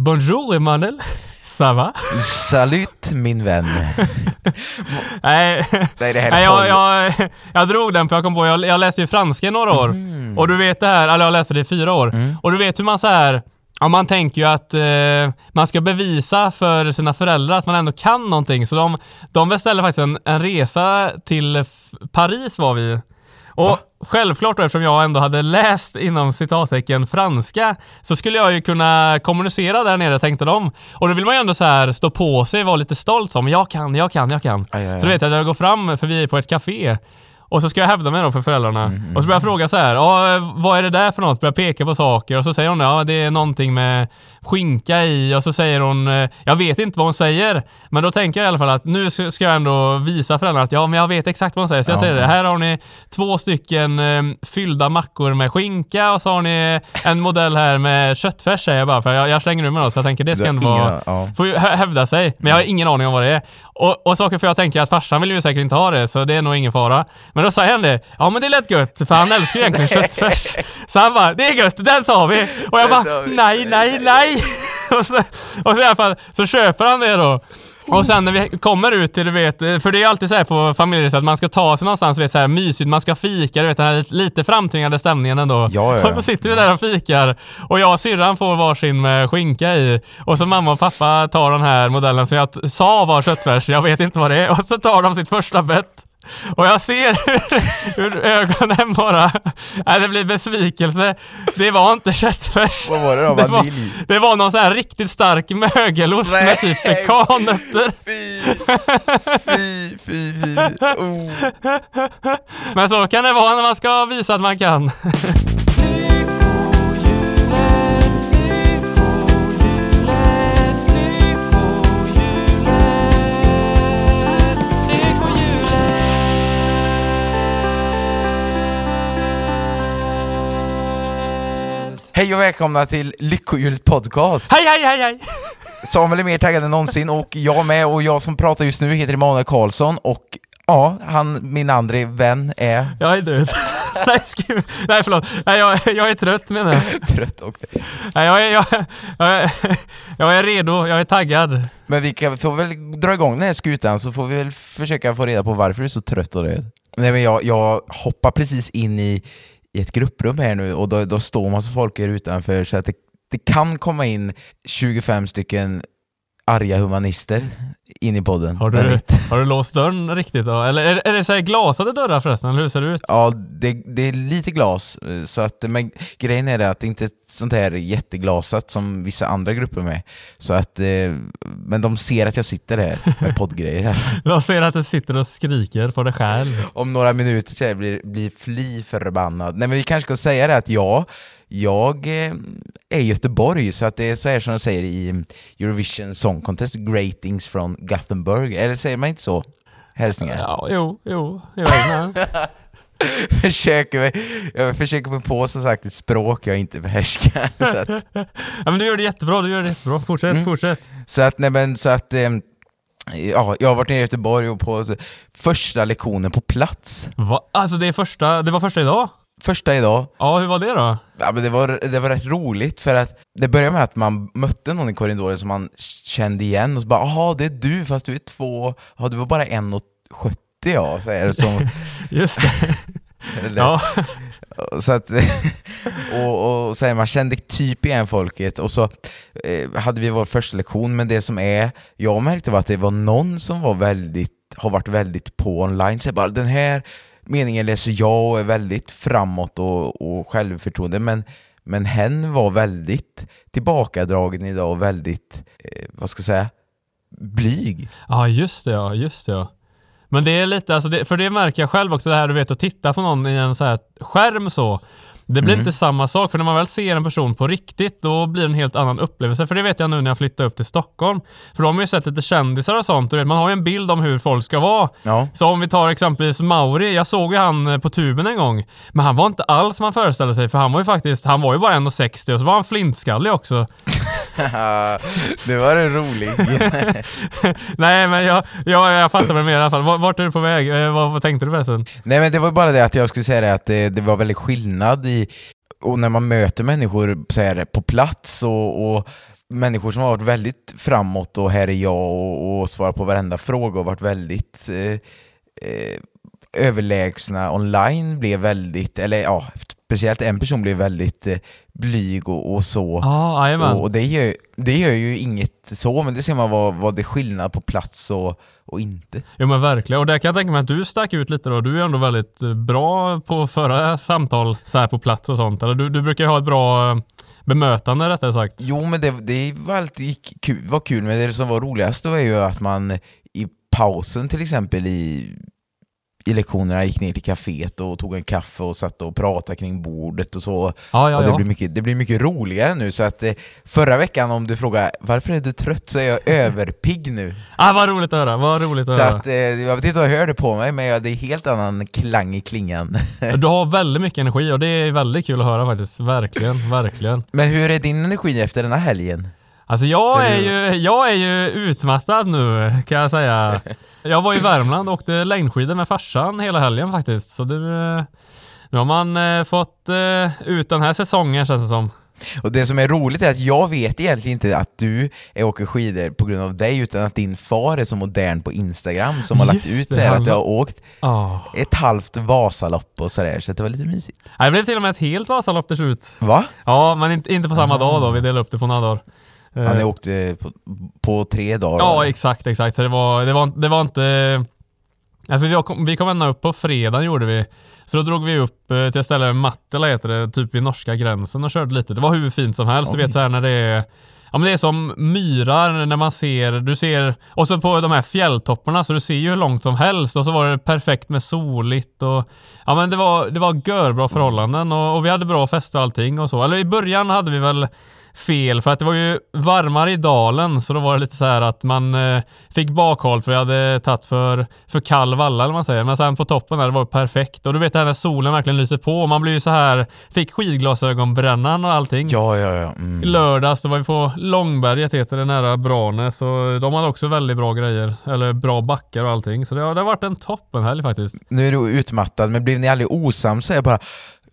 Bonjour Emanuel. Ça va? Salut min vän. Nej, Nej, det Nej jag, jag, jag drog den för jag kom på, jag, jag läste ju franska i några år. Mm. Och du vet det här, eller jag läste det i fyra år. Och du vet hur man så här Ja, man tänker ju att eh, man ska bevisa för sina föräldrar att man ändå kan någonting. Så de, de beställde faktiskt en, en resa till Paris var vi. Och självklart då, eftersom jag ändå hade läst inom citattecken franska så skulle jag ju kunna kommunicera där nere tänkte de. Och då vill man ju ändå så här stå på sig vara lite stolt som jag kan, jag kan, jag kan. Aj, aj, aj. Så du vet jag, jag går fram för vi är på ett café och så ska jag hävda mig då för föräldrarna. Och så börjar jag fråga så här, vad är det där för något? Börjar peka på saker och så säger hon ja det är någonting med skinka i och så säger hon, eh, jag vet inte vad hon säger. Men då tänker jag i alla fall att nu ska jag ändå visa föräldrarna att ja men jag vet exakt vad hon säger. Så jag Ja. säger det, här har ni två stycken eh, fyllda mackor med skinka och så har ni en modell här med köttfärs säger jag bara för jag, jag slänger ur mig då så jag tänker det ska ändå vara, ja. får ju hä- hävda sig. Men jag har ingen aning om vad det är. Och, och saker för jag tänker att farsan vill ju säkert inte ha det så det är nog ingen fara. Men då säger han det, ja men det lät gött för han älskar ju egentligen köttfärs. Så han bara, det är gött, den tar vi. Och jag bara, nej, nej, nej. och, så, och så i alla fall, så köper han det då. Och sen när vi kommer ut till, du vet, för det är alltid så här på familjer så att man ska ta sig någonstans, vet, så här mysigt, man ska fika, du vet den här lite- framtvingade stämningen ändå. Ja, ja. Och så sitter vi där och fikar och jag och syrran får varsin med skinka i och så mamma och pappa tar den här modellen som jag sa var köttfärs, jag vet inte vad det är, och så tar de sitt första bett. Och jag ser hur, hur ögonen bara... Nej, det blir besvikelse. Det var inte köttfärs. Vad var det då? Det var, det var någon sån här riktigt stark mögelost Nej. med typ pekannötter. Fy, fy, fy, fy. Oh. Men så kan det vara när man ska visa att man kan. Hej och välkomna till Lyckohjulet podcast. Hej, hej, hej, hej! Samuel är mer taggad än någonsin och jag med och jag som pratar just nu heter Emanuel Karlsson och ja, han, min andra vän är Jag är död. Nej, skru... Nej förlåt. Nej, jag, jag är trött menar jag. trött och Nej, jag, är, jag, jag, är, jag är redo, jag är taggad. Men vi kan, får väl dra igång den här skutan så får vi väl försöka få reda på varför du är så trött och röd. Nej men jag, jag hoppar precis in i, i ett grupprum här nu och då, då står massa folk här utanför så att det, det kan komma in 25 stycken arga humanister in i podden. Har du, har du låst dörren riktigt då? Eller är, är det så här glasade dörrar förresten? Eller hur ser det ut? Ja, det, det är lite glas, eh, så att, men grejen är det att det inte är sånt här jätteglasat som vissa andra grupper med. Så att, eh, men de ser att jag sitter här med poddgrejer här. Jag ser att du sitter och skriker på dig själv. Om några minuter jag blir, blir fly förbannad. Nej men vi kanske ska säga det att ja, jag eh, är i Göteborg, så att det är så här som de säger i Eurovision Song Contest, Greetings från Gothenburg, eller säger man inte så? Hälsningar? Ja, jo, jo, inte. försöker, jag försöker mig på som sagt ett språk jag inte behärskar. så att, Ja men du gör det jättebra, du gör det jättebra. Fortsätt, Mm. fortsätt. så att, nej men så att, eh, ja, jag har varit nere i Göteborg och på första lektionen på plats. Va? Alltså det är första, det var första idag? Första idag, Ja, hur var det då? Ja, men det, var, det var rätt roligt för att det började med att man mötte någon i korridoren som man kände igen och så bara ”Jaha, det är du fast du är två, ja du var bara 1,70 ja” säger det som, Just det. eller, Ja. så att, och, och så här, man kände typ igen folket och så eh, hade vi vår första lektion men det som är, jag märkte var att det var någon som var väldigt, har varit väldigt på online, så bara den här meningen läser jag och är väldigt framåt och, och självförtroende men men hen var väldigt tillbakadragen idag och väldigt, eh, vad ska jag säga, blyg. Ja, just det ja, just det ja. Men det är lite, alltså det, för det märker jag själv också det här du vet att titta på någon i en så här skärm så. Det blir Mm. inte samma sak, för när man väl ser en person på riktigt, då blir det en helt annan upplevelse. För det vet jag nu när jag flyttade upp till Stockholm. För då har man ju sett lite kändisar och sånt, du vet, man har ju en bild om hur folk ska vara. Ja. Så om vi tar exempelvis Mauri, jag såg ju han eh, på tuben en gång, men han var inte alls som man föreställde sig, för han var ju faktiskt, han var ju bara 1,60 och så var han flintskallig också. det var en rolig. Nej men jag, jag, jag fattar väl mer i alla fall. Vart- är du på väg? Eh, Vad, vad tänkte du förresten? Nej men det var bara det att jag skulle säga det att det, det var väldigt skillnad i och när man möter människor så här, på plats och, och människor som har varit väldigt framåt och här är jag och, och svarar på varenda fråga och varit väldigt eh, eh, överlägsna online blev väldigt, eller ja, speciellt en person blev väldigt eh, blyg och, och så. Jajamän. och och det, gör, det gör ju inget så, men det ser man vad, vad det är skillnad på plats och, och inte. Jo men verkligen, och där kan jag tänka mig att du stack ut lite då. Du är ändå väldigt eh, bra på att föra samtal så här på plats och sånt. Eller du, du brukar ju ha ett bra eh, bemötande rättare sagt. Jo, men det, det var alltid kul, var kul, men det som var roligast var ju att man i pausen till exempel i, i lektionerna gick ner till kaféet och tog en kaffe och satt och pratade kring bordet och så. Ja, ja, och det, ja. blir mycket, det blir mycket roligare nu, så att eh, förra veckan om du frågar varför är du trött så är jag överpigg nu. Ah, vad roligt att höra, vad roligt att Så höra. att, eh, jag vet inte om jag hör det på mig, men jag, det är helt annan klang i klingan. Du har väldigt mycket energi och det är väldigt kul att höra faktiskt. Verkligen, verkligen. men hur är din energi efter den här helgen? Alltså jag Är ju, jag är ju utmattad nu kan jag säga. Jag var i Värmland och åkte längdskidor med farsan hela helgen faktiskt. Så du, eh, nu har man eh, fått eh, ut den här säsongen känns det som. Och det som är roligt är att jag vet egentligen inte att du är åker skidor på grund av dig, utan att din far är så modern på Instagram som har lagt Just ut det, här att du har- åkt Oh. ett halvt Vasalopp och sådär, så det var lite mysigt. Det blev till och med ett helt Vasalopp till slut. Va? Ja, men inte, inte på samma dag då. Vi delade upp det på några dagar. Eh, Han åkte på, på tre dagar. Ja, exakt, exakt. Så det var, det var, det var inte... Ja, för vi, kom, vi kom ända upp på fredagen gjorde vi. Så då drog vi upp eh, till ett ställe, Mattela heter det, typ vid norska gränsen och körde lite. Det var hur fint som helst. Du Oj. vet så här när det är... Ja men det är som myrar när man ser, du ser, och så på de här fjälltopparna så du ser ju hur långt som helst och så var det perfekt med soligt och Ja men det var, det var görbra förhållanden och, och vi hade bra fest och allting och så. Eller i början hade vi väl fel för att det var ju varmare i dalen så då var det lite så här att man eh, fick bakhåll för vi hade tagit för, för kall valla eller vad man säger. Men sen på toppen där det var perfekt och du vet det här när solen verkligen lyser på och man blir ju så här fick skidglasögonbrännan och allting. Ja, ja, ja. Mm. lördags då var vi på Långberget heter det nära Branäs och de hade också väldigt bra grejer. Eller bra backar och allting. Så det har, det har varit en toppenhelg faktiskt. Nu är du utmattad, men blev ni aldrig osams? Så jag bara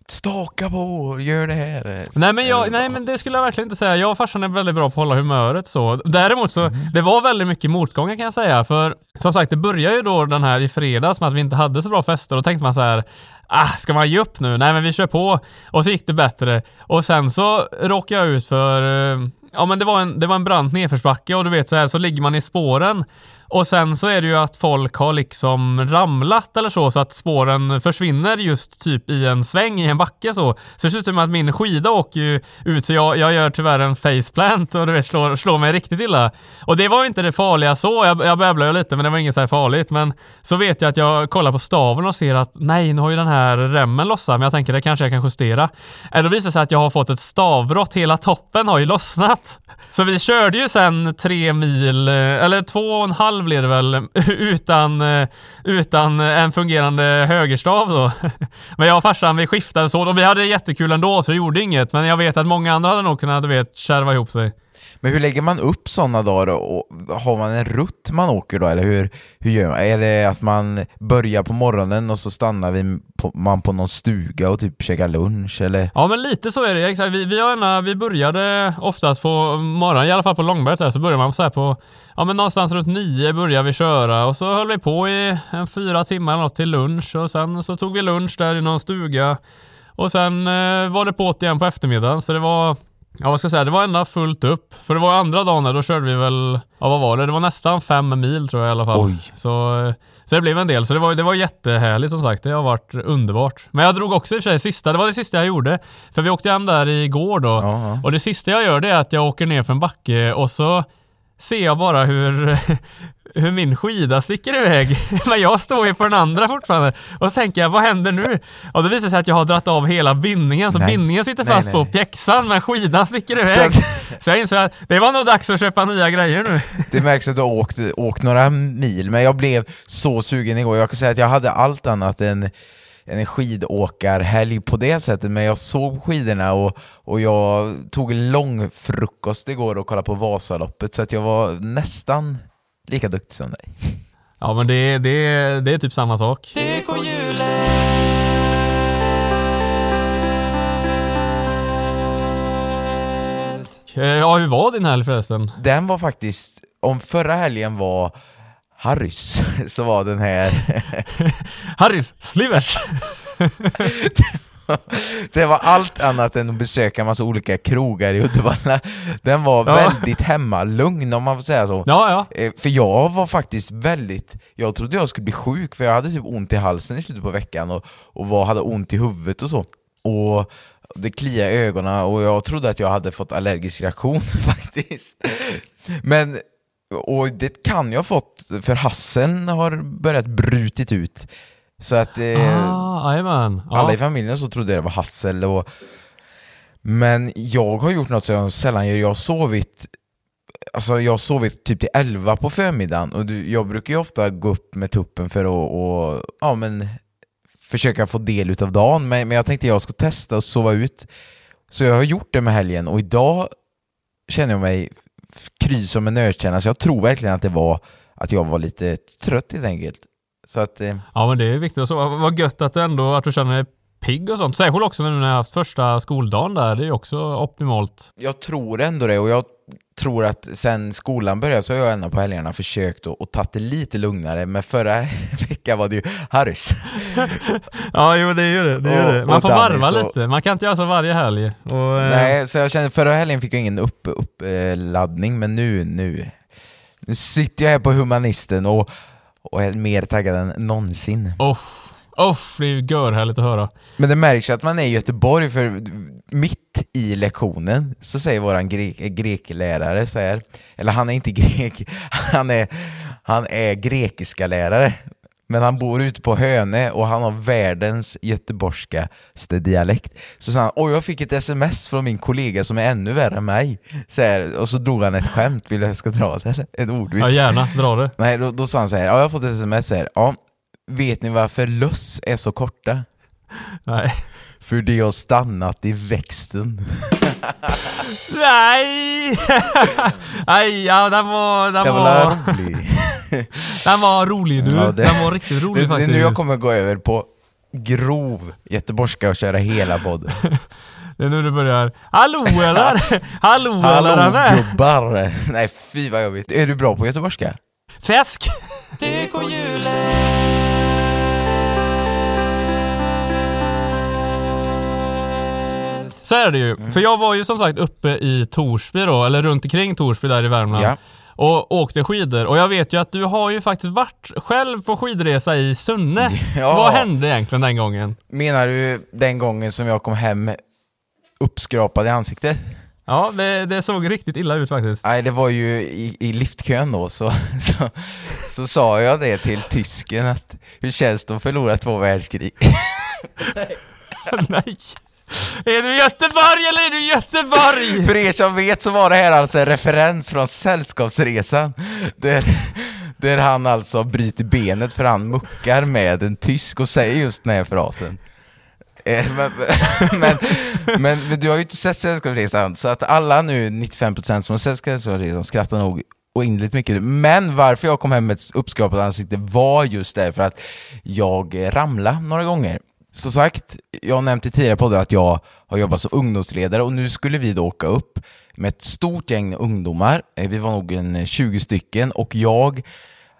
Staka på, gör det här. Nej men, jag, nej men det skulle jag verkligen inte säga. Jag och farsan är väldigt bra på att hålla humöret så. Däremot så, Mhm. det var väldigt mycket motgångar kan jag säga. För som sagt, det började ju då den här i fredags med att vi inte hade så bra fester. Då tänkte man så här, ah, ska man ge upp nu? Nej men vi kör på. Och så gick det bättre. Och sen så råkade jag ut för, eh, ja men det var en, det var en brant nedförsbacke och du vet så här så ligger man i spåren. Och sen så är det ju att folk har liksom ramlat eller så, så att spåren försvinner just typ i en sväng i en backe så. Så det ser ut som att min skida åker ju ut, så jag, jag gör tyvärr en faceplant och du vet, slår, slår mig riktigt illa. Och det var inte det farliga så, jag, jag babblar ju lite men det var inget så här farligt. Men så vet jag att jag kollar på staven och ser att nej, nu har ju den här remmen lossat, men jag tänker det kanske jag kan justera. Eller då visar det sig att jag har fått ett stavbrott, hela toppen har ju lossnat. Så vi körde ju sen tre mil, eh, eller två och en halv blir det väl, utan, eh, utan eh, en fungerande högerstav då. Men jag och farsan vi skiftade så och vi hade jättekul ändå så det gjorde inget. Men jag vet att många andra hade nog kunnat, du vet, kärva ihop sig. Men hur lägger man upp sådana dagar? Och Har man en rutt man åker då, eller hur, hur gör man? Är det att man börjar på morgonen och så stannar vi på, man på någon stuga och typ käkar lunch, eller? Ja men lite så är det exakt. Vi, vi, har gärna, vi började oftast på morgonen, i alla fall på Långberget där, så börjar man så här på, ja men någonstans runt nio börjar vi köra och så höll vi på i en fyra timmar eller något till lunch och sen så tog vi lunch där i någon stuga och sen eh, var det på igen på eftermiddagen så det var Ja vad ska jag säga, det var ända fullt upp. För det var andra dagen där, då körde vi väl, ja vad var det? Det var nästan fem mil tror jag i alla fall. Oj. Så, så det blev en del, så det var, det var jättehärligt som sagt. Det har varit underbart. Men jag drog också i och för sig sista, det var det sista jag gjorde. För vi åkte hem där igår då. Ja. Och det sista jag gör det är att jag åker ner för en backe och så ser jag bara hur, hur min skida sticker iväg. Men jag står ju på den andra fortfarande. Och så tänker jag, vad händer nu? Och det visar sig att jag har dragit av hela bindningen, så Nej. bindningen sitter fast nej, på nej. pjäxan, men skidan sticker Så iväg. att- Så jag inser att det var nog dags att köpa nya grejer nu. Det märks att du har åkt, åkt några mil, men jag blev så sugen igår. Jag kan säga att jag hade allt annat än en skidåkarhelg på det sättet, men jag såg skidorna och, och jag tog en lång frukost igår och kollade på Vasaloppet, så att jag var nästan lika duktig som dig. Ja men det, det, det är typ samma sak. Eh, Ja, hur var din helg förresten? Den var faktiskt, om förra helgen var Harrys, så var den här Harrys Slivers! Det var allt annat än att besöka en massa olika krogar i Uddevalla. Den var Ja. väldigt hemmalugn om man får säga så. Ja, ja. Eh, För jag var faktiskt väldigt, jag trodde jag skulle bli sjuk för jag hade typ ont i halsen i slutet på veckan och, och var, hade ont i huvudet och så. Och det kliade i ögonen och jag trodde att jag hade fått allergisk reaktion faktiskt. Men, och det kan jag ha fått för hasseln har börjat brutit ut. Så att eh, Ah, jajamän. alla i familjen så trodde det var hassel och Men jag har gjort något som jag sällan gör, jag har sovit Alltså jag har sovit typ till 11 på förmiddagen och du, jag brukar ju ofta gå upp med tuppen för att och, ja, men, försöka få del utav dagen. Men, men jag tänkte jag ska testa att sova ut. Så jag har gjort det med helgen och idag känner jag mig kry som en nötkärna. Så jag tror verkligen att det var att jag var lite trött helt enkelt Så att eh, ja men det är viktigt att sova. Vad gött att du ändå att du känner dig pigg och sånt. Särskilt också nu när jag har haft första skoldagen där. Det är ju också optimalt. Jag tror ändå det och jag tror att sen skolan började så har jag ändå på helgerna försökt att, ta det lite lugnare men förra veckan var det ju Harrys. Ja, jo det är ju det. det, Och- det. Man och får varva så- lite. Man kan inte göra så varje helg. Och, eh, Nej, så jag kände förra helgen fick jag ingen uppladdning upp, eh, men nu, nu, nu sitter jag här på humanisten och, och är mer taggad än någonsin. Oh, oh, det är ju görhärligt att höra. Men det märks ju att man är i Göteborg för mitt i lektionen så säger våran grek, greklärare så här, eller han är inte grek, han är, han är grekiska lärare. Men han bor ute på Hönö och han har världens göteborgskaste dialekt. Så sa han, oj jag fick ett sms från min kollega som är ännu värre än mig. Så här, och så drog han ett skämt, vill jag ska dra det? eller? Ordvits. Ja, gärna. Dra det. Nej, då, då sa han så här, ja jag har fått ett sms här, ja, vet ni varför löss är så korta? Nej. För det har stannat i växten. Nej! Nej, ja den var... Den Det var, var rolig. den var rolig du. Ja, det- Den var riktigt rolig Det, det är faktiskt. nu jag kommer gå över på grov göteborgska och köra hela podden. Det är nu du börjar. Hallå eller? Hallå, eller Hallå eller? gubbar! Nej fy vad jobbigt. Är du bra på göteborgska? Fäsk! Så är det ju. Mm. För jag var ju som sagt uppe i Torsby då, eller runt omkring Torsby där i Värmland. Ja. Och åkte skidor. Och jag vet ju att du har ju faktiskt varit själv på skidresa i Sunne. Ja. Vad hände egentligen den gången? Menar du den gången som jag kom hem uppskrapad i ansiktet? Ja, det, det såg riktigt illa ut faktiskt. Nej, det var ju i, i liftkön då, så, så, så sa jag det till tysken att hur känns det att förlora två världskrig? Nej. Är du i Göteborg eller är du i Göteborg? För er som vet så var det här alltså en referens från Sällskapsresan där, där han alltså bryter benet för han muckar med en tysk och säger just den här frasen. Eh, men, men, men, men du har ju inte sett Sällskapsresan, så att alla nu, 95% som har sett Sällskapsresan skrattar nog oinnerligt mycket. Men varför jag kom hem med ett uppskrapat ansikte var just därför att jag eh, ramlade några gånger. Som sagt, jag har nämnt i tidigare poddar att jag har jobbat som ungdomsledare och nu skulle vi då åka upp med ett stort gäng ungdomar. Eh, vi var nog en eh, 20 stycken och jag,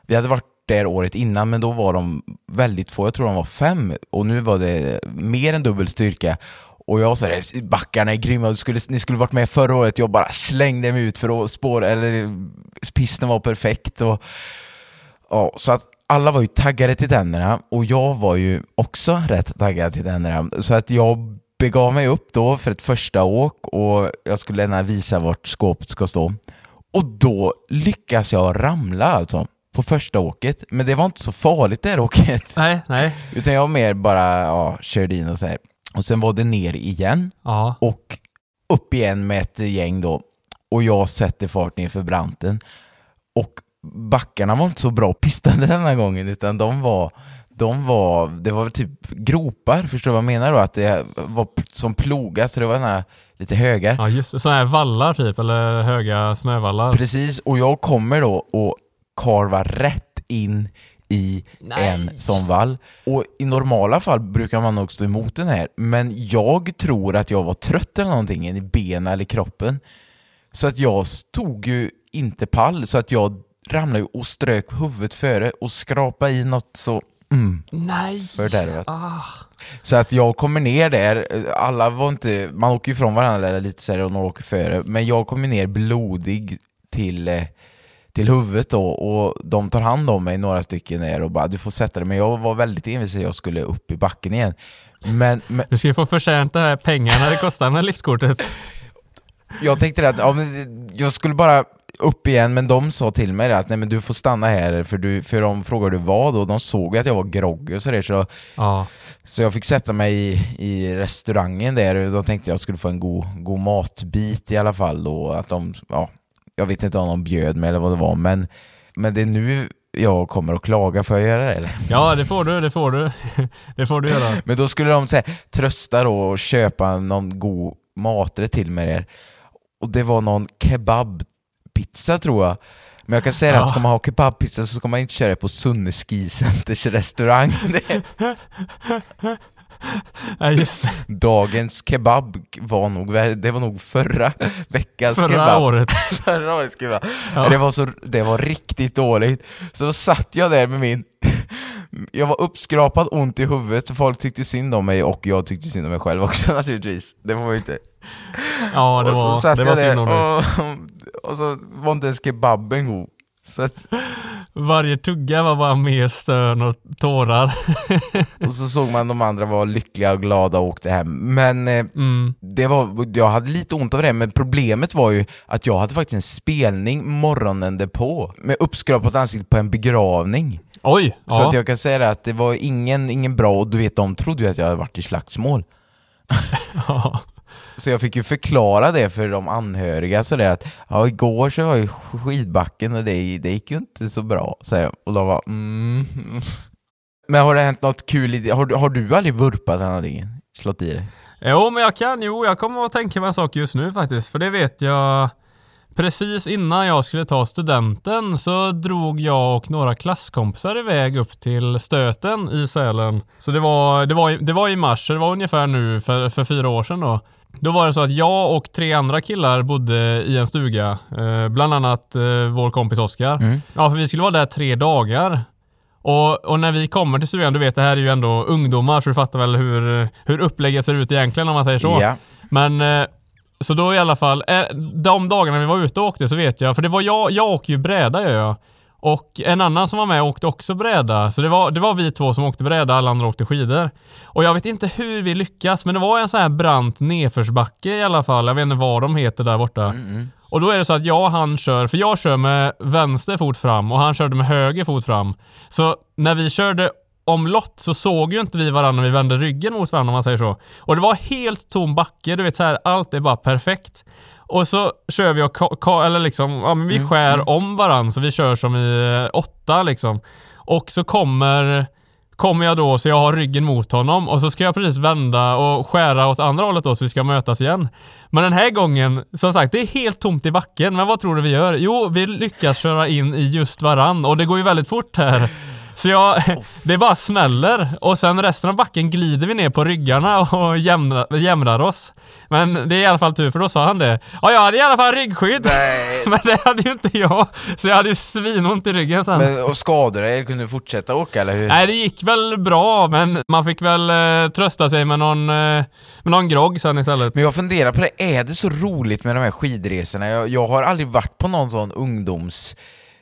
vi hade varit där året innan men då var de väldigt få, jag tror de var fem och nu var det mer än dubbel styrka. Och jag sa det, backarna är grymma, du skulle, ni skulle varit med förra året, jag bara slängde mig ut för att spåra, eller eh, pisten var perfekt. Och, Ja, så att alla var ju taggade till tänderna och jag var ju också rätt taggad till tänderna. Så att jag begav mig upp då för ett första åk och jag skulle gärna visa vart skåpet ska stå. Och då lyckas jag ramla alltså. på första åket, men det var inte så farligt det här åket. Nej, nej. Utan jag mer bara ja, körde in och så här. Och sen var det ner igen Ja. och upp igen med ett gäng då. Och jag sätter fart ner för branten. Och backarna var inte så bra pistade den här gången, utan de var, de var, det var typ gropar, förstår du vad jag menar då? Att det var som plogar, så det var den här lite högar. Ja, just det. Sådana här vallar typ, eller höga snövallar. Precis, och jag kommer då och karvar rätt in i Nej. en sån vall. Och i normala fall brukar man nog stå emot den här, men jag tror att jag var trött eller någonting i benen eller kroppen. Så att jag stod ju inte pall, så att jag ramlade ju och strök huvudet före och skrapade i något så mm, Nej! fördärvat. Ah. Så att jag kommer ner där, alla var inte, man åker ju ifrån varandra lite så här och några åker före, men jag kommer ner blodig till, eh, till huvudet då och de tar hand om mig några stycken ner och bara du får sätta dig, men jag var väldigt envis att jag skulle upp i backen igen. Men, men Du ska ju få förtjänt det här pengarna det kostar med liftkortet. jag tänkte att ja, men jag skulle bara upp igen, men de sa till mig att nej men du får stanna här för, du, för de frågade vad och de såg att jag var groggy och sådär så Ja. Så jag fick sätta mig i, i restaurangen där och då tänkte jag skulle få en god, god matbit i alla fall då. Att de, ja, jag vet inte om de bjöd mig eller vad det var, men, men det är nu jag kommer att klaga, får jag göra det eller? ja, det får du, det får du. Det får du göra. Men då skulle de så här, trösta då och köpa någon god maträtt till mig där. Och det var någon kebabpizza tror jag. Men jag kan säga det att Ja. ska man ha kebabpizza så ska man inte köra det på Sunne Ski Centers restaurang. Nej, just det. Dagens kebab var nog, det var nog förra veckans Förra kebab. året. Förra årets kebab. Ja. Det, var så, det var riktigt dåligt. Så då satt jag där med min... Jag var uppskrapad, ont i huvudet, folk tyckte synd om mig och jag tyckte synd om mig själv också naturligtvis. Det var ju inte... Ja, det och så var, satt det var synd om dig. och, och så var inte ens kebaben god. Så att, Varje tugga var bara mer stön och tårar. och så såg man de andra var lyckliga och glada och åkte hem. Men eh, Mm. det var, jag hade lite ont av det, men problemet var ju att jag hade faktiskt en spelning morgonen därpå med uppskrapat ansikte på en begravning. Oj! Så Ja. att jag kan säga det att det var ingen, ingen bra, och du vet de trodde ju att jag hade varit i slagsmål. ja. Så jag fick ju förklara det för de anhöriga sådär att ja, igår så var i skidbacken och det, det gick ju inte så bra. Så och de var mm. Men har det hänt något kul i har, har du aldrig vurpat någonting? Slått i dig? Jo, men jag kan. Jo, jag kommer att tänka mig en sak just nu faktiskt. För det vet jag. Precis innan jag skulle ta studenten så drog jag och några klasskompisar iväg upp till Stöten i Sälen. Så det var, det var, det var i mars, så det var ungefär nu för, för fyra år sedan då. Då var det så att jag och tre andra killar bodde i en stuga. Eh, bland annat eh, vår kompis Oskar. Ja, för vi skulle vara där tre dagar. Och, och när vi kommer till stugan, du vet det här är ju ändå ungdomar så du fattar väl hur, hur upplägget ser ut egentligen om man säger så. Ja. Men eh, så då i alla fall, eh, de dagarna vi var ute och åkte så vet jag, för det var jag, jag åker ju bräda gör jag. Och en annan som var med åkte också bräda. Så det var, det var vi två som åkte bräda, alla andra åkte skidor. Och jag vet inte hur vi lyckas, men det var en sån här brant nedförsbacke i alla fall. Jag vet inte vad de heter där borta. Och då är det så att jag och han kör, för jag kör med vänster fot fram och han körde med höger fot fram. Så när vi körde omlott så såg ju inte vi varandra när vi vände ryggen mot varandra om man säger så. Och det var helt tom backe, du vet så här, allt är bara perfekt. Och så kör vi och eller liksom, ja men vi skär om varandra så vi kör som i eh, åtta liksom. Och så kommer Kommer jag då så jag har ryggen mot honom och så ska jag precis vända och skära åt andra hållet då så vi ska mötas igen. Men den här gången, som sagt, det är helt tomt i backen. Men vad tror du vi gör? Jo, vi lyckas köra in i just varann och det går ju väldigt fort här. Så jag, det bara smäller och sen resten av backen glider vi ner på ryggarna och jämrar, jämrar oss. Men det är i alla fall tur för då sa han det. Ja, jag hade i alla fall ryggskydd. Men det hade ju inte jag. Så jag hade ju svinont i ryggen sen. Men, och skadade dig? Kunde du fortsätta åka eller hur? Nej, det gick väl bra, men man fick väl eh, trösta sig med någon, eh, med någon grogg sen istället. Men jag funderar på det, är det så roligt med de här skidresorna? Jag, jag har aldrig varit på någon sån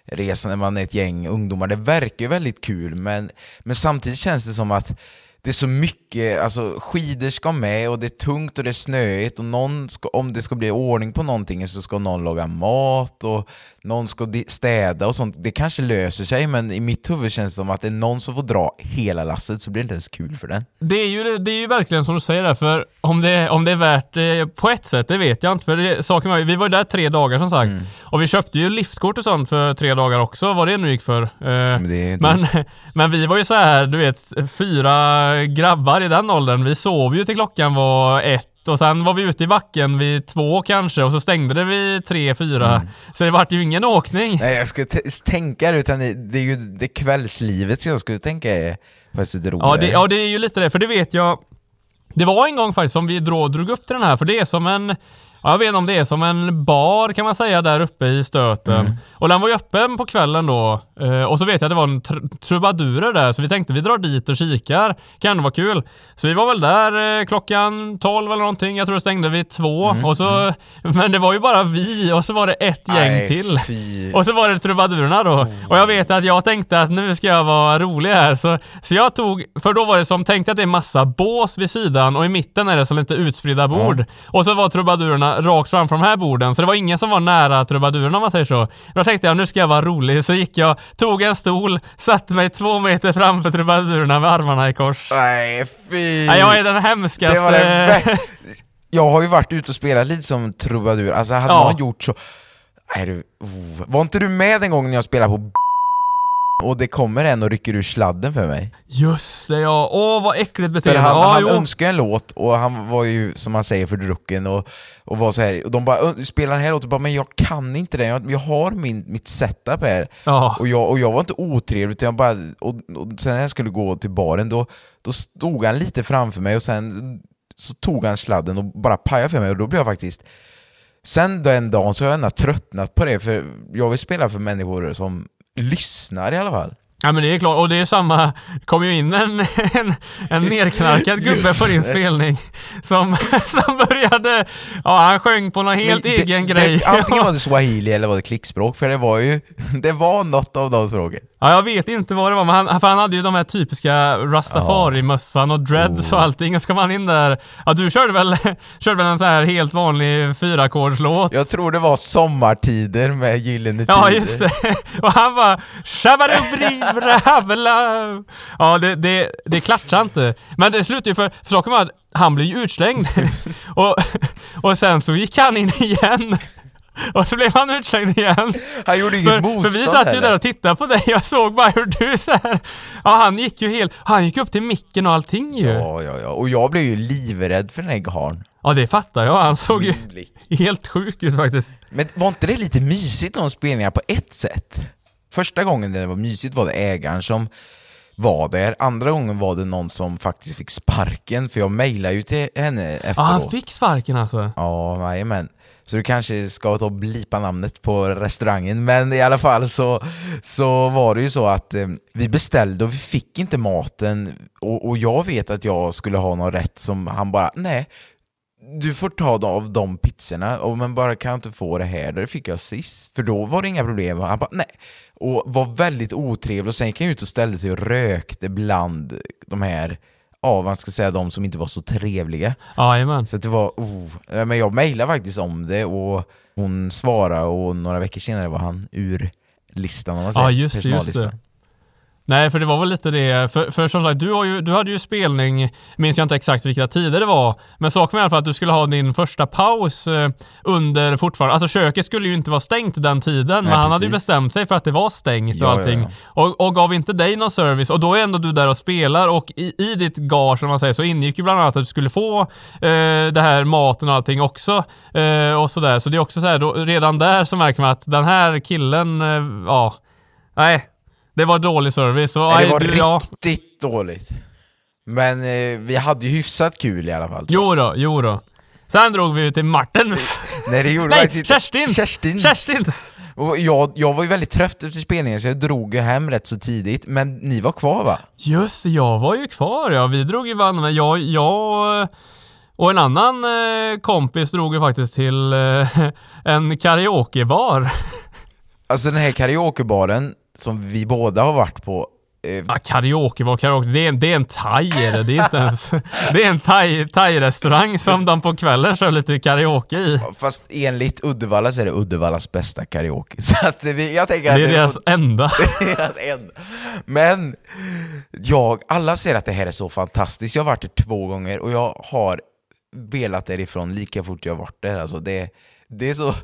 resa när man är ett gäng ungdomar. Det verkar ju väldigt kul, men, men samtidigt känns det som att det är så mycket, alltså skidor ska med och det är tungt och det är snöigt och någon ska, om det ska bli ordning på någonting så ska någon laga mat och någon ska städa och sånt. Det kanske löser sig men i mitt huvud känns det som att det är någon som får dra hela lasset så blir det inte ens kul för den. Det är, ju, det är ju verkligen som du säger där, för om det, om det är värt det på ett sätt, det vet jag inte. För det, saken var, vi var ju där tre dagar som sagt. Mm. Och vi köpte ju liftkort och sånt för tre dagar också, vad det nu gick för. Eh, Men men, men vi var ju så här, du vet, fyra grabbar i den åldern. Vi sov ju till klockan var ett och sen var vi ute i backen vid två kanske och så stängde det vid tre, fyra. Så det vart ju ingen åkning. Mm. Nej jag skulle tänka det, utan det, är ju det kvällslivet som jag skulle tänka är faktiskt roligare. Ja det, ja, det är ju lite det, för det vet jag. Det var en gång faktiskt som vi drog, drog upp till den här, för det är som en ja, jag vet inte om det är som en bar kan man säga där uppe i stöten. Mm. Och den var ju öppen på kvällen då. Eh, och så vet jag att det var en tr- trubadurer där, så vi tänkte vi drar dit och kikar. Kan vara kul. Så vi var väl där eh, klockan 12 eller någonting. Jag tror det stängde vid två. Mm, och så, Men det var ju bara vi och så var det ett gäng Nej, till. fy. Och så var det trubadurerna då. Och jag vet att jag tänkte att nu ska jag vara rolig här. Så, så jag tog, för då var det som, tänkte att det är massa bås vid sidan och i mitten är det som lite utspridda bord. Och så var trubadurerna rakt framför de här borden. Så det var ingen som var nära trubadurerna om man säger så. Då tänkte jag nu ska jag vara rolig. Så gick jag, tog en stol, satte mig två meter framför trubadurerna med armarna i kors. Nej fy! Nej, jag är den hemskaste... Det var det Jag har ju varit ute och spelat lite som trubadur, alltså hade Ja. någon gjort så... Nej, du, oh. Var inte du med den gången jag spelade på och det kommer en och rycker ur sladden för mig? Just det ja. Åh vad äckligt För beteende. han, ja, han önskade en låt och han var ju som man säger för drucken och, och var så här. och de bara "Ö, spela den här låten, bara, men jag kan inte den, jag, jag har min, mitt setup här. Ja. Och, jag, och jag var inte otrevlig, utan jag bara, och, och sen när jag skulle gå till baren då, då stod han lite framför mig och sen så tog han sladden och bara pajade för mig och då blev jag faktiskt Sen den dagen så har jag ändå tröttnat på det, för jag vill spela för människor som lyssnar i alla fall. Ja men det är klart, och det är samma, kom ju in en, en, en nerknarkad gubbe på din spelning som, som började, ja han sjöng på någon helt Men egen det, grej. Det, antingen var det swahili eller var det klickspråk, för det var ju, det var något av de språken. Ja jag vet inte vad det var, men han, han hade ju de här typiska rastafari-mössan och dreads Oh. och allting, och så kom han in där, ja du körde väl, körde väl en så här helt vanlig fyrackordslåt? Jag tror det var sommartider med Gyllene Ja Tider. just det. Och han bara Shabadubribravla. Ja det, det, det klatschade inte. Men det slutade ju för, för saken var att han blev ju utslängd. och, och sen så gick han in igen. Och så blev han utslängd igen. Han gjorde inget För, motstånd för vi satt ju heller. där och tittade på dig, jag såg bara hur du så här. Ja han gick ju helt, han gick upp till micken och allting ju. Ja, Ja, ja, ja. Och jag blev ju livrädd för den här karln. det fattar jag, han såg ju helt sjuk ut faktiskt. Men var inte det lite mysigt de spelningar på ett sätt? Första gången det var mysigt var det ägaren som var där, andra gången var det någon som faktiskt fick sparken, för jag mejlade ju till henne efteråt. Ja han fick sparken alltså. Ja, jajamän. Så du kanske ska ta och blipa namnet på restaurangen, men i alla fall så, så var det ju så att eh, vi beställde och vi fick inte maten och, och jag vet att jag skulle ha någon rätt som han bara, nej, du får ta av de pizzorna, och, men bara kan jag inte få det här? Det fick jag sist, för då var det inga problem. Han bara, nej. Och var väldigt otrevlig och sen gick han ut och ställde sig och rökte bland de här, ja man ska säga de som inte var så trevliga. Jajamän. Så att det var, oh. Men jag mejlade faktiskt om det och hon svarade och några veckor senare var han ur listan om man säger. Ja, just just det. Nej, för det var väl lite det. För, för som sagt, du, har ju, du hade ju spelning, minns jag inte exakt vilka tider det var, men saken var i alla fall att du skulle ha din första paus eh, under fortfarande, alltså köket skulle ju inte vara stängt den tiden, men han hade ju precis. bestämt sig för att det var stängt och Ja, ja, allting. ja. Och, och gav inte dig någon service, och då är ändå du där och spelar och i, i ditt gage, som man säger, så ingick ju bland annat att du skulle få eh, det här maten och allting också. Eh, och sådär. Så det är också så här, då, redan där så märker man att den här killen, eh, ja, nej. Det var dålig service. Och, Nej, aj, det var ja. riktigt dåligt. Men eh, vi hade ju hyfsat kul i alla fall. Jo då, jo då. Sen drog vi till Martens. Nej, det gjorde Nej, Kerstins! Kerstins! Kerstins! Och jag, jag var ju väldigt trött efter spelningen så jag drog ju hem rätt så tidigt, men ni var kvar va? Just jag var ju kvar ja. Vi drog ju men jag, jag och en annan eh, kompis drog ju faktiskt till eh, en karaokebar. Alltså den här karaokebaren som vi båda har varit på, Eh, Ja, karaoke var karaoke. Det är, en- det är en thai är det. Det är inte ens... Det är en thai- thai-restaurang som de på kvällen kör lite karaoke i. Fast enligt Uddevalla så är det Uddevallas bästa karaoke. Så att vi, jag tänker att Det är deras enda. deras enda. Men jag, alla säger att det här är så fantastiskt. Jag har varit där två gånger och jag har velat därifrån lika fort jag varit där. Alltså det, det, är så,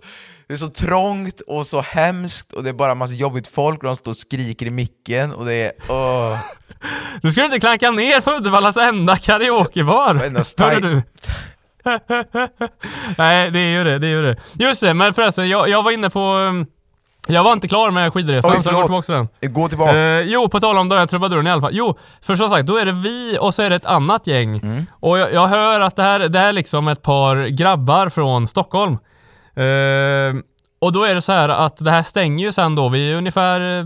det är så trångt och så hemskt och det är bara massa jobbigt folk och de står och skriker i micken och det är... Åh. Nu ska du inte klanka ner på Uddevallas enda karaokebar. Varenda? Nej, det är ju det, det är ju det. Just det, men förresten, jag, jag var inne på... um, Jag var inte klar med skidresan, Oj, så jag går förlåt. tillbaka till den. Gå tillbaka. Eh, jo, på tal om trubaduren i alla fall. Jo, för som sagt, då är det vi och så är det ett annat gäng. Mm. Och jag, jag hör att det här, det här är liksom ett par grabbar från Stockholm. Ehm, och då är det så här att det här stänger ju sen då vid ungefär eh,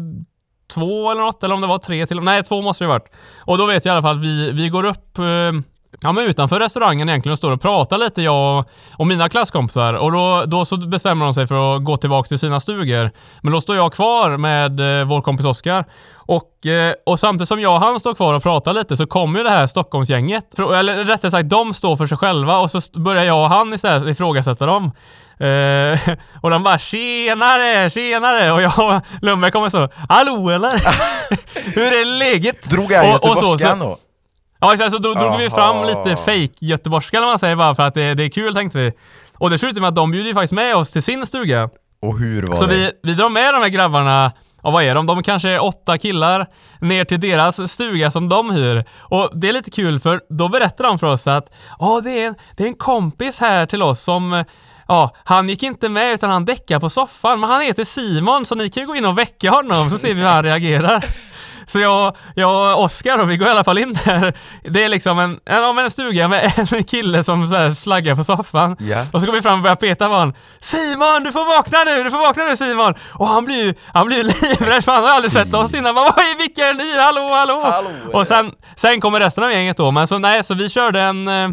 två eller något, eller om det var tre till Nej, två måste det ha varit. Och då vet jag i alla fall att vi, vi går upp eh, Ja men utanför restaurangen egentligen och står och pratar lite jag och, och mina klasskompisar och då, då så bestämmer de sig för att gå tillbaka till sina stugor. Men då står jag kvar med eh, vår kompis Oskar och, eh, och samtidigt som jag och han står kvar och pratar lite så kommer ju det här Stockholmsgänget, eller rättare sagt de står för sig själva och så börjar jag och han istället ifrågasätta dem. Eh, och de bara “Tjenare, tjenare” och jag Lundberg kommer så “Hallå eller? Hur är läget?” Drog jag så- göteborgskan så- då? Ja exakt, så då drog vi fram lite fake göteborgska eller man säger bara för att det, det är kul tänkte vi. Och det slutade med att de bjuder ju faktiskt med oss till sin stuga. Och hur var Så det? vi, vi drar med de här grabbarna, och vad är de? De kanske är åtta killar, ner till deras stuga som de hyr. Och det är lite kul för då berättar de för oss att ja, det, är en, det är en kompis här till oss som Ja, han gick inte med utan han däckade på soffan, men han heter Simon så ni kan ju gå in och väcka honom så ser vi hur han reagerar. Så jag, jag och Oskar då, vi går i alla fall in där. Det är liksom en, en, en stuga med en kille som så här slaggar på soffan. Ja. Och så går vi fram och börjar peta på honom. Simon, du får vakna nu! Du får vakna nu Simon! Och han blir ju han blir livrädd för han har aldrig sett oss innan. Bara, Vad är vilka är ni? Hallå, hallå! Hallå, och sen, sen kommer resten av gänget då. Men så nej, så vi körde en... eh,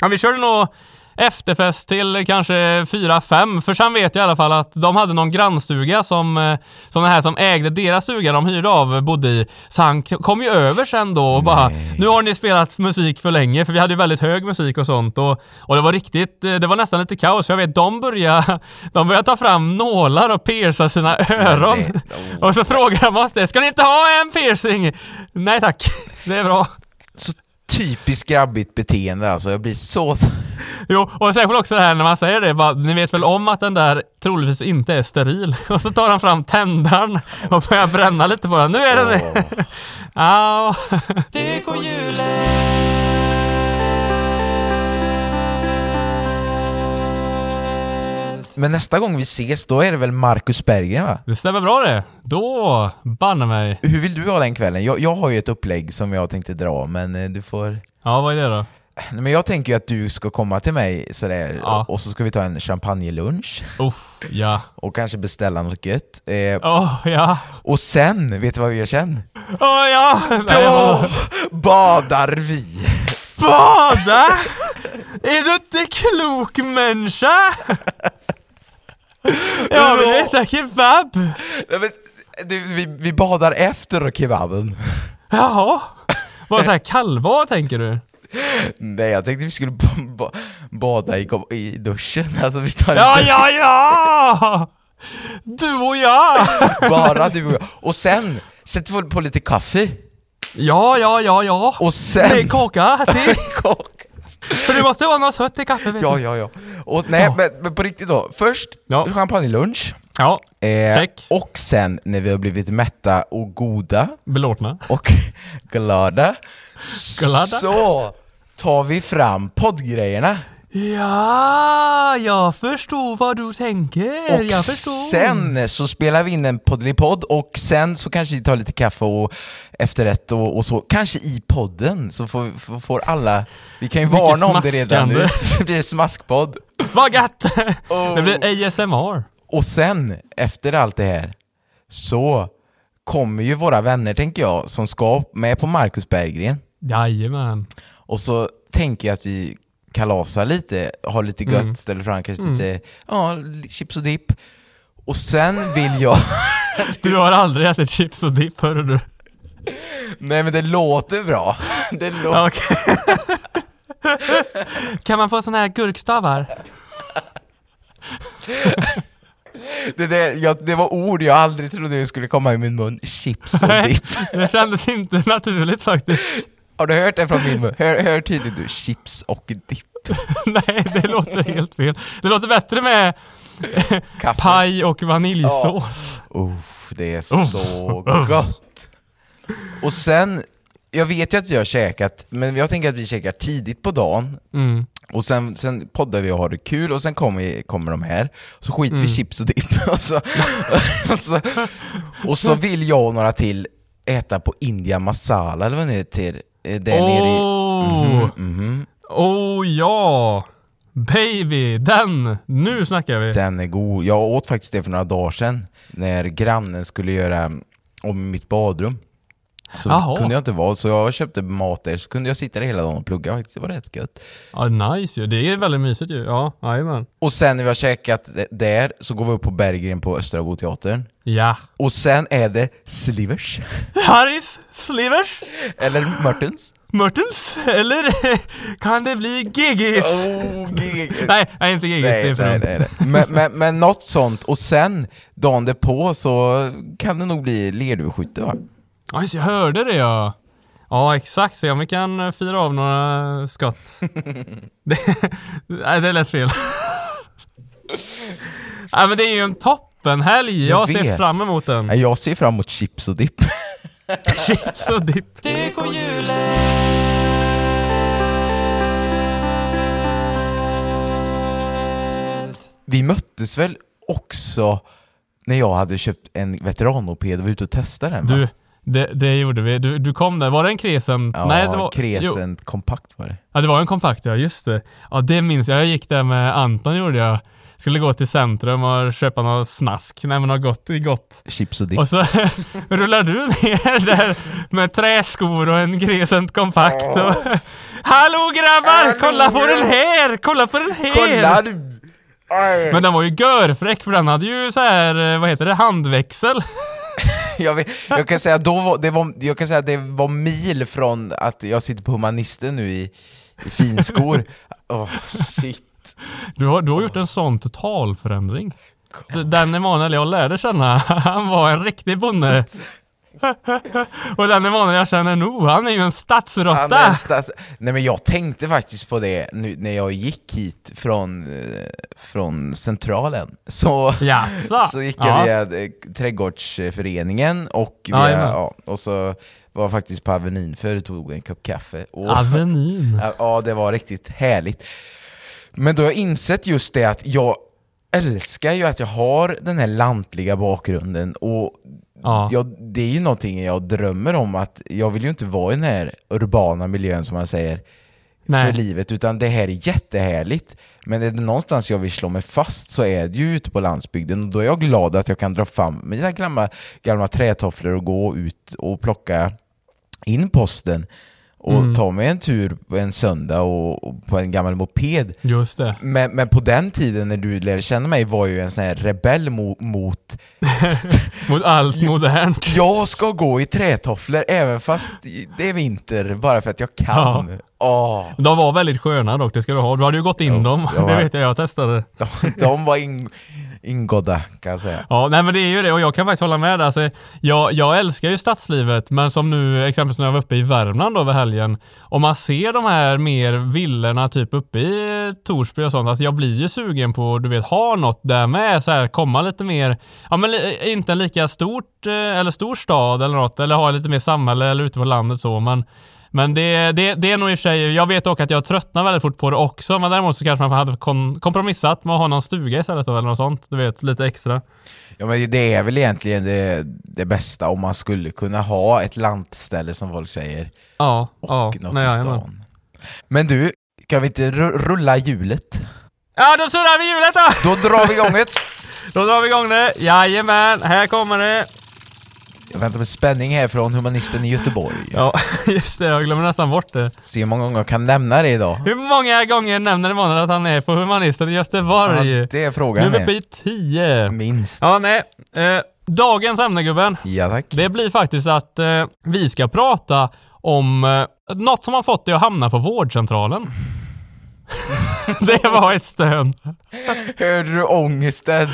Ja, vi körde nog efterfest till kanske fyra fem för sen vet jag i alla fall att de hade någon grannstuga som, eh, som den här som ägde deras stuga de hyrde av bodde i. Så han kom ju över sen då och bara Nu har ni spelat musik för länge för vi hade ju väldigt hög musik och sånt och, och det var riktigt, eh, det var nästan lite kaos för jag vet de började, de började ta fram nålar och pierca sina öron. det- Och så frågar de oss det, ska ni inte ha en piercing? Nej tack, det är bra. Typiskt grabbigt beteende alltså, jag blir så... Jo, och särskilt också det här när man säger det, bara, ni vet väl om att den där troligtvis inte är steril? Och så tar han fram tändaren och börjar bränna lite på den. Nu är den det! Ja. Men nästa gång vi ses, då är det väl Marcus Berggren va? Det stämmer bra det. Då, banne mig. Hur vill du ha den kvällen? Jag, jag har ju ett upplägg som jag tänkte dra, men eh, du får... Ja, vad är det då? Men jag tänker ju att du ska komma till mig sådär, Ja. och, så ska vi ta en champagnelunch Uff, ja. och kanske beställa något gött. Eh, Åh, ja. och sen, vet du vad vi gör sen? Åh, ja! Nej, Då badar vi! Bada? Är du inte klok människa? Jag vill äta kebab! Nej, men, du, vi, vi badar efter kebaben. Jaha? Var det såhär kallbad tänker du? Nej, jag tänkte vi skulle ba, ba, bada i, i duschen. Alltså vi tar Ja, ja, ja! Du och jag! bara du och jag. Och sen sätter vi på lite kaffe. Ja, ja, ja, ja. Och sen... Det är kaka till. Kok. För det måste vara något sött i kaffe vet Ja, du. ja, ja. Och nej, Ja. men, men på riktigt då. Först Ja. champagnelunch. Ja, Eh, Check. och sen när vi har blivit mätta och goda belåtna. och glada, Glada? så tar vi fram poddgrejerna. Ja, jag förstår vad du tänker. Och jag förstår. sen så spelar vi in en poddelipodd och sen så kanske vi tar lite kaffe och efterrätt och, och så, kanske i podden, så får, får, alla, vi kan ju Mycket varna om det redan nu, så blir det smaskpodd. Vad gött! Oh. Det blir ASMR. Och sen, efter allt det här, så kommer ju våra vänner, tänker jag, som ska med på Marcus Berggren. Jajamän. Och så tänker jag att vi kalasar lite, har lite gött, Mm. ställer fram kanske lite ja, chips och dipp. Och sen vill jag... Du har aldrig ätit chips och dipp, hörru du. Nej men det låter bra. Det låter... Kan man få såna här gurkstavar? Det, det, jag, det var ord jag aldrig trodde skulle komma i min mun. Chips och dipp. det kändes inte naturligt faktiskt. Har du hört det från min mun? Hör, hör tydligt du, chips och dipp. Nej, det låter helt fel. Det låter bättre med paj och vaniljsås. Uff, det är så gott. Och sen, jag vet ju att vi har käkat, men jag tänker att vi käkar tidigt på dagen. Mm. Och sen, sen poddar vi och har det kul och sen kommer, kommer de här, så skiter vi i chips och dipp och så, och, så, och så vill jag och några till äta på India masala eller vad det heter, eh, där nere i... Åh! Mhm, Oh ja! Baby, den! Nu snackar vi! den är god. Jag åt faktiskt det för några dagar sedan, när grannen skulle göra om mitt badrum. Så Jaha. kunde jag inte vara, så jag köpte mat där, så kunde jag sitta där hela dagen och plugga faktiskt. Det var rätt gött. Ja, nice ju. Det är väldigt mysigt ju. Ja, jajamän. Och sen när vi har käkat där, så går vi upp på Berggren på Östra Boteatern. Ja. Och sen är det Slivers, Harris Slivers? eller Martens. Mörtens? Eller kan det bli Giggis? Oh, gig. Nej, nej, inte Giggis. det Nej, är för nej, nej, nej. Men, men, men något sånt, och sen dagen därpå så kan det nog bli lerduveskytte va? Ja, just jag hörde det ja. Ja, exakt. Se om vi kan eh, fira av några skott. det, nej, det lät fel. nej, men det är ju en toppenhelg. Jag, Jag ser vet. fram emot den. Nej, Jag ser fram emot chips och dipp. Chips och dipp. Vi möttes väl också när jag hade köpt en veteranmoped och var ute och testade den va? Du, det, det gjorde vi. Du, du kom där. Var det en Crescent? Ja, Nej, det var... Jo. Crescent kompakt var det. Ja, det var en kompakt ja, just det. Ja, det minns jag. Jag gick där med Anton gjorde jag. Skulle gå till centrum och köpa något snask. Nej men något gott, gott. Chips och dipp. Och så rullar du ner där med träskor och en Crescent kompakt och Hallå grabbar! Kolla på den här! Kolla på den här! Kolla du! Men den var ju görfräck för den hade ju så här, eh, vad heter det, handväxel. Jag, vet, jag kan säga då var, det var, jag kan säga att det var mil från att jag sitter på humanisten nu i, i finskor. Åh, shit. Du har, du har gjort en sån totalförändring. Den Emanuel jag lärde känna, han var en riktig bonde. och den Emanuel jag känner nu, han är ju en stadsråtta. stats- Nej men jag tänkte faktiskt på det nu när jag gick hit från, eh, från centralen. Så, så gick jag Ja. via eh, trädgårdsföreningen och, via, Jajamän. ja, och så var faktiskt på Avenyn förr och tog en kopp kaffe. Och, Avenyn. Ja, Ja, det var riktigt härligt. Men då har jag insett just det att jag älskar ju att jag har den här lantliga bakgrunden och Ja. jag, det är ju någonting jag drömmer om att jag vill ju inte vara i den här urbana miljön som man säger Nej. för livet, utan det här är jättehärligt. Men är det någonstans jag vill slå mig fast så är det ju ute på landsbygden och då är jag glad att jag kan dra fram mina gamla, gamla trätofflor och gå ut och plocka in posten och Mm. ta mig en tur på en söndag och, och på en gammal moped. Just det. Men, men på den tiden när du lärde känna mig var ju en sån här rebell mo, mot Mot allt modernt. jag ska gå i trätofflor även fast det är vinter bara för att jag kan. Åh, De var väldigt sköna dock, det ska du ha. Du hade ju gått in Ja, dem. ja. Det vet jag, jag testade. de, de var in, ingådda kan jag säga. Ja, nej men det är ju det och jag kan faktiskt hålla med. Alltså, jag, jag älskar ju stadslivet, men som nu exempelvis när jag var uppe i Värmland då över helgen. Om man ser de här mer villorna typ uppe i Torsby och sånt, alltså jag blir ju sugen på, du vet, ha något där med, så här, komma lite mer, ja men inte en lika stort, eh, eller stor stad eller något, eller ha lite mer samhälle eller ute på landet så, men men det, det, det är nog i och för sig, jag vet dock att jag tröttnar väldigt fort på det också, men däremot så kanske man hade kon, kompromissat med att ha någon stuga istället eller något sånt, du vet, lite extra. Ja men det är väl egentligen det, det bästa om man skulle kunna ha ett lantställe som folk säger Ja, och ja. något nej, i jajamän. stan. Men du, kan vi inte ru- rulla hjulet? Ja, då surrar vi hjulet då! Då drar vi igång det! Då drar vi igång det. Jajamän, här kommer det. Jag väntar med spänning här från Humanisten i Göteborg. Ja, just det. Jag glömmer nästan bort det. Se hur många gånger jag kan nämna det idag. Hur många gånger nämner Emanuel att han är på Humanisten i Göteborg? Ja, det är frågan. nu är vi uppe i tio. Minst. Ja, nej. Eh, Dagens ämne gubben, Ja tack. det blir faktiskt att eh, vi ska prata om eh, något som har fått dig att hamna på vårdcentralen. det var ett stön. Hörde du ångesten?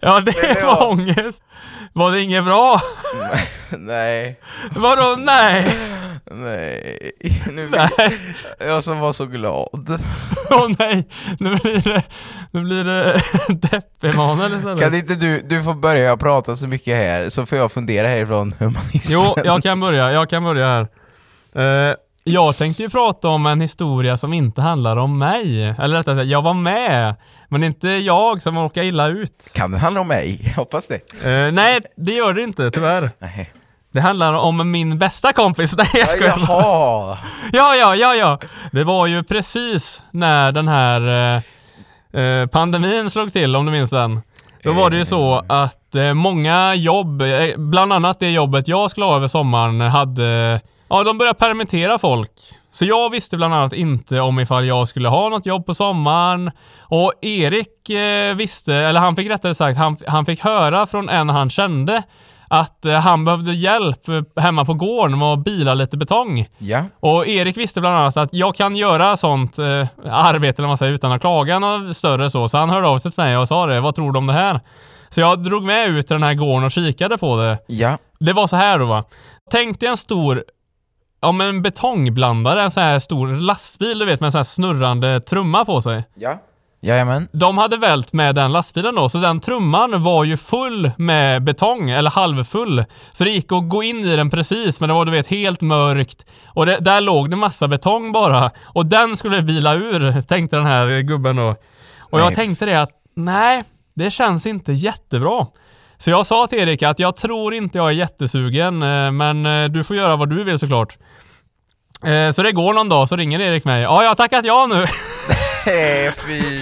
Ja, det, Det var ångest. Var det inget bra? Nej, Vadå nej? nej. Nu Nej. jag som var så glad. Åh nej, nu blir det, nu blir det depp-Emanuel istället. Kan inte du, du får börja prata så mycket här, så får jag fundera härifrån humanisten. Jo, jag kan börja. Jag kan börja här. Eh, jag tänkte ju prata om en historia som inte handlar om mig. Eller rättare sagt, jag var med. Men inte jag som råkar illa ut. Kan det handla om mig? Jag hoppas det. Eh, nej, det gör det inte, tyvärr. Nej. Det handlar om min bästa kompis. Nej, jag skojar. Jaha! Ja, ja, ja, ja. Det var ju precis när den här eh, pandemin slog till, om du minns den. Då var det ju så att eh, många jobb, bland annat det jobbet jag skulle ha över sommaren, hade, ja de började permittera folk. Så jag visste bland annat inte om ifall jag skulle ha något jobb på sommaren. Och Erik eh, visste, eller han fick rättare sagt, han, han fick höra från en han kände att eh, han behövde hjälp eh, hemma på gården med att bila lite betong. Ja. Och Erik visste bland annat att jag kan göra sånt eh, arbete, eller man säger, utan att klaga något större så. Så han hörde av sig till mig och sa det. Vad tror du om det här? Så jag drog med ut till den här gården och kikade på det. Ja. Det var så här då va. Tänk dig en stor, ja men en betongblandare, en så här stor lastbil du vet med en så här snurrande trumma på sig. Ja. Jajamän. De hade vält med den lastbilen då, så den trumman var ju full med betong, eller halvfull. Så det gick att gå in i den precis, men det var du vet helt mörkt. Och det, där låg det massa betong bara. Och den skulle bila ur, tänkte den här gubben då. Och jag Nej. tänkte det att, nej, det känns inte jättebra. Så jag sa till Erik att jag tror inte jag är jättesugen, eh, men eh, du får göra vad du vill såklart. Eh, Så det går någon dag, så ringer Erik mig. Ja, jag har tackat ja nu. Nej, fy.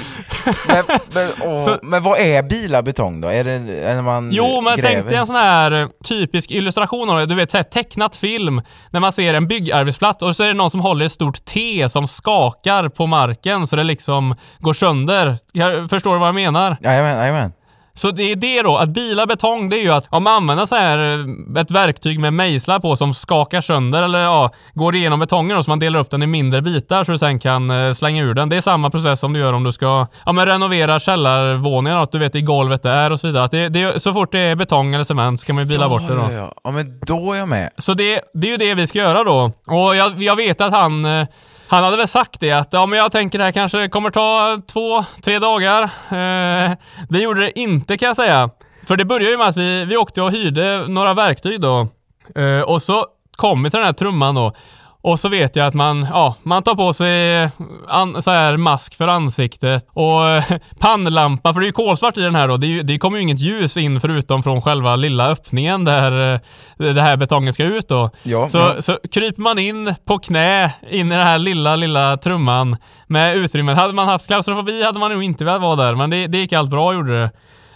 Men, men, åh, Så- men vad är bilabetong då? Är det är när man Jo, men gräver? tänk dig en sån här eh, typisk illustration av det. Du vet, så här tecknat film. När man ser en byggarbetsplats och så är det någon som håller ett stort T som skakar på marken så det liksom går sönder. Jag- Förstår du vad jag menar? Jajamän, jajamän. Så det är det då, att bila betong, det är ju att om man använder så här eh, ett verktyg med mejslar på som skakar sönder eller ja, går igenom betongen då, så man delar upp den i mindre bitar så du sen kan eh, slänga ur den. Det är samma process som du gör om du ska ja, men renovera källarvåningen, att du vet i golvet det är och så vidare. Att det, det, så fort det är betong eller cement så kan man ju bila bort det då. Ja, ja. ja, men då är jag med. Så det, det är ju det vi ska göra då. Och jag, jag vet att han, eh, han hade väl sagt det att ja men jag tänker det här kanske kommer ta två, tre dagar. Eh, det gjorde det inte kan jag säga. För det började ju med att vi, vi åkte och hyrde några verktyg då. Eh, och så kom vi till den här trumman då. Och så vet jag att man, ja, man tar på sig an, så här mask för ansiktet och eh, pannlampa, för det är ju kolsvart i den här då. Det, är det kommer ju inget ljus in förutom från själva lilla öppningen där eh, det här betongen ska ut då. Ja, så, ja. så kryper man in på knä in i den här lilla, lilla trumman med utrymmet. Hade man haft klaustrofobi hade man nog inte velat vara där, men det, det gick allt bra gjorde det.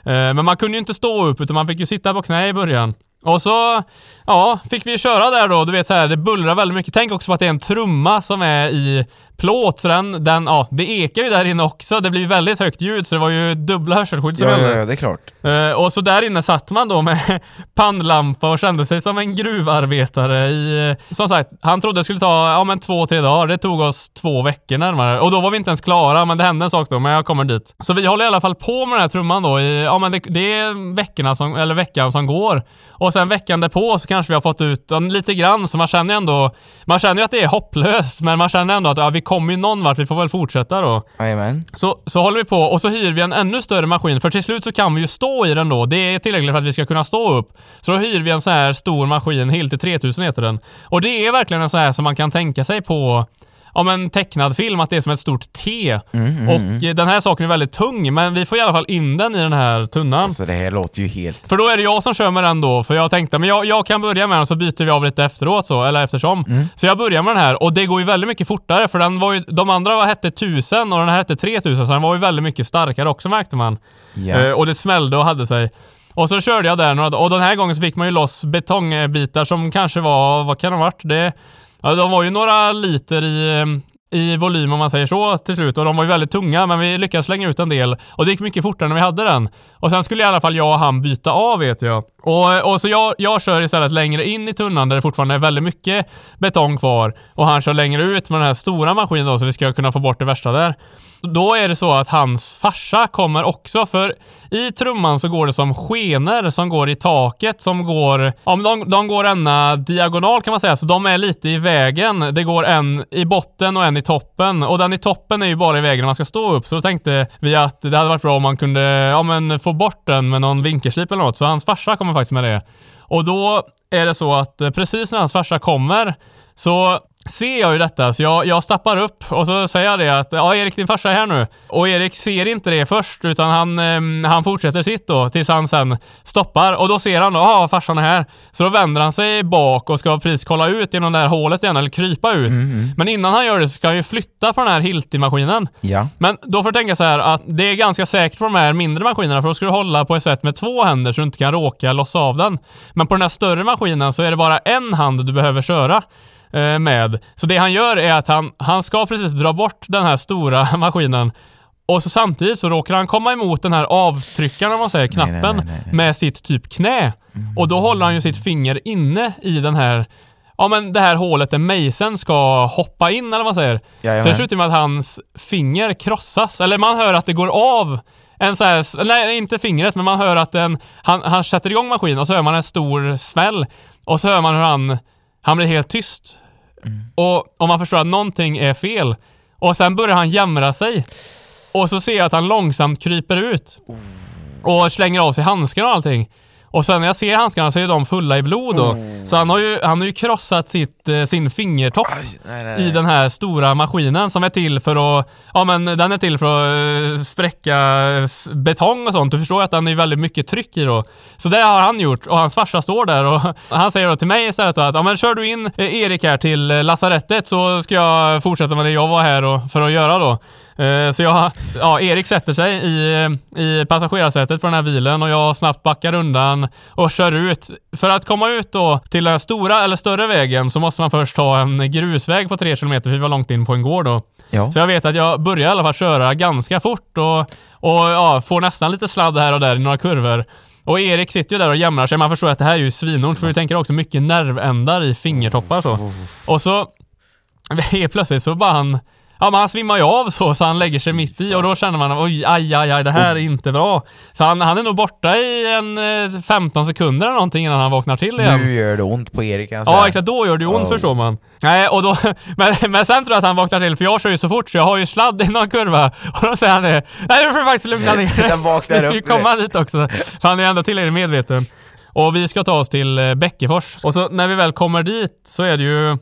Eh, Men man kunde ju inte stå upp utan man fick ju sitta på knä i början. Och så, ja, fick vi köra där då. Du vet så här, det bullrar väldigt mycket. Tänk också på att det är en trumma som är i plåt, så den, den, ja, det ekar ju där inne också. Det blir väldigt högt ljud, så det var ju dubbla hörselskydd som Ja, gällde. ja, ja, det är klart. Eh, och så där inne satt man då med pannlampa och kände sig som en gruvarbetare i... eh, Som sagt, han trodde det skulle ta ja, men två, tre dagar. Det tog oss två veckor närmare. Och då var vi inte ens klara, men det hände en sak då, men jag kommer dit. Så vi håller i alla fall på med den här trumman då i, ja men det, det är veckorna som, eller veckan som går. Och sen veckan därpå så kanske vi har fått ut ja, lite grann, så man känner ju ändå, man känner ju att det är hopplöst, men man känner ändå att ja, vi kommer ju någon vart, vi får väl fortsätta då. Jajamän. Så, så håller vi på och så hyr vi en ännu större maskin för till slut så kan vi ju stå i den då. Det är tillräckligt för att vi ska kunna stå upp. Så då hyr vi en så här stor maskin, Hilti 3000 heter den. Och det är verkligen en så här som man kan tänka sig på om en tecknad film, att det är som ett stort T. och eh, den här saken är väldigt tung, men vi får i alla fall in den i den här tunnan. Alltså det här låter ju helt... För då är det jag som kör med den då, för jag tänkte men jag, jag kan börja med den så byter vi av lite efteråt så, eller eftersom. Så jag börjar med den här och det går ju väldigt mycket fortare för den var ju, de andra var, hette 1000 och den här hette 3000 så den var ju väldigt mycket starkare också märkte man. Ja. Eh, och det smällde och hade sig. Och så körde jag där några och den här gången så fick man ju loss betongbitar som kanske var, vad kan det ha varit? Det, ja, de var ju några liter i, i volym om man säger så till slut och de var ju väldigt tunga men vi lyckades slänga ut en del och det gick mycket fortare när vi hade den. Och sen skulle i alla fall jag och han byta av vet jag. Och, och så jag, jag kör istället längre in i tunnan där det fortfarande är väldigt mycket betong kvar och han kör längre ut med den här stora maskinen då så vi ska kunna få bort det värsta där. Då är det så att hans farsa kommer också för i trumman så går det som skenor som går i taket som går, ja men de, de går ena diagonal kan man säga, så de är lite i vägen. Det går en i botten och en i toppen och den i toppen är ju bara i vägen när man ska stå upp så då tänkte vi att det hade varit bra om man kunde, ja men få bort den med någon vinkelslip eller något så hans farsa kommer faktiskt med det. Och då är det så att eh, precis när hans farsa kommer så ser jag ju detta, så jag, jag stappar upp och så säger jag det att ja, Erik din farsa är här nu. Och Erik ser inte det först utan han, eh, han fortsätter sitt då tills han sen stoppar och då ser han då, ja farsan är här. Så då vänder han sig bak och ska precis kolla ut genom det här hålet igen eller krypa ut. Mm. Men innan han gör det så ska han ju flytta på den här Hilti-maskinen. Ja. Men då får du tänka så här att det är ganska säkert på de här mindre maskinerna för då ska du hålla på ett sätt med två händer så du inte kan råka lossa av den. Men på den här större maskinen så är det bara en hand du behöver köra. Eh, med. Så det han gör är att han, han ska precis dra bort den här stora maskinen och så samtidigt så råkar han komma emot den här avtryckaren, om man säger, knappen, nej, nej, nej, med sitt typ knä. Mm. Och då håller han ju sitt finger inne i den här, ja men det här hålet där mejseln ska hoppa in eller vad man säger. Jajamän. Så det slutar med att hans finger krossas, eller man hör att det går av en så här, nej inte fingret, men man hör att den, han, han sätter igång maskinen och så hör man en stor sväll. Och så hör man hur han, han blir helt tyst. Mm. Och om man förstår att någonting är fel. Och sen börjar han jämra sig. Och så ser jag att han långsamt kryper ut. Och slänger av sig handskarna och allting. Och sen när jag ser handskarna så är de fulla i blod då. Oh. Så han har ju, han har ju krossat sitt, eh, sin fingertopp Aj, nej, nej, nej. i den här stora maskinen som är till för att, ja men den är till för att eh, spräcka betong och sånt. Du förstår ju att den är väldigt mycket tryck i då. Så det har han gjort och hans farsa står där och han säger då till mig istället att, ja men kör du in eh, Erik här till lasarettet så ska jag fortsätta med det jag var här och, för att göra då. Eh, så jag, ja, Erik sätter sig i, i passagerarsätet på den här bilen och jag snabbt backar undan och kör ut. För att komma ut då till den stora eller större vägen så måste man först ta en grusväg på 3 km för vi var långt in på en gård då. Ja. Så jag vet att jag börjar i alla fall köra ganska fort och, och ja, får nästan lite sladd här och där i några kurvor. Och Erik sitter ju där och jämrar sig. Man förstår att det här är ju svinont för vi tänker också mycket nervändar i fingertoppar så. Och så helt plötsligt så bara han Ja men han svimmar ju av så, så han lägger sig mitt i och då känner man oj, aj, aj, aj, det här är inte bra. Så han, han är nog borta i en 15 eh, sekunder eller någonting innan han vaknar till igen. Nu gör det ont på Erik alltså. Ja exakt, då gör det ont oh. förstår man. Nej, och då, men, men sen tror jag att han vaknar till för jag kör ju så fort så jag har ju sladd i någon kurva och då säger han det. Nej, nu får du faktiskt lugna ner Vi ska ju komma dit också. För han är ändå tillräckligt medveten. Och vi ska ta oss till eh, Bäckefors. Och så när vi väl kommer dit så är det ju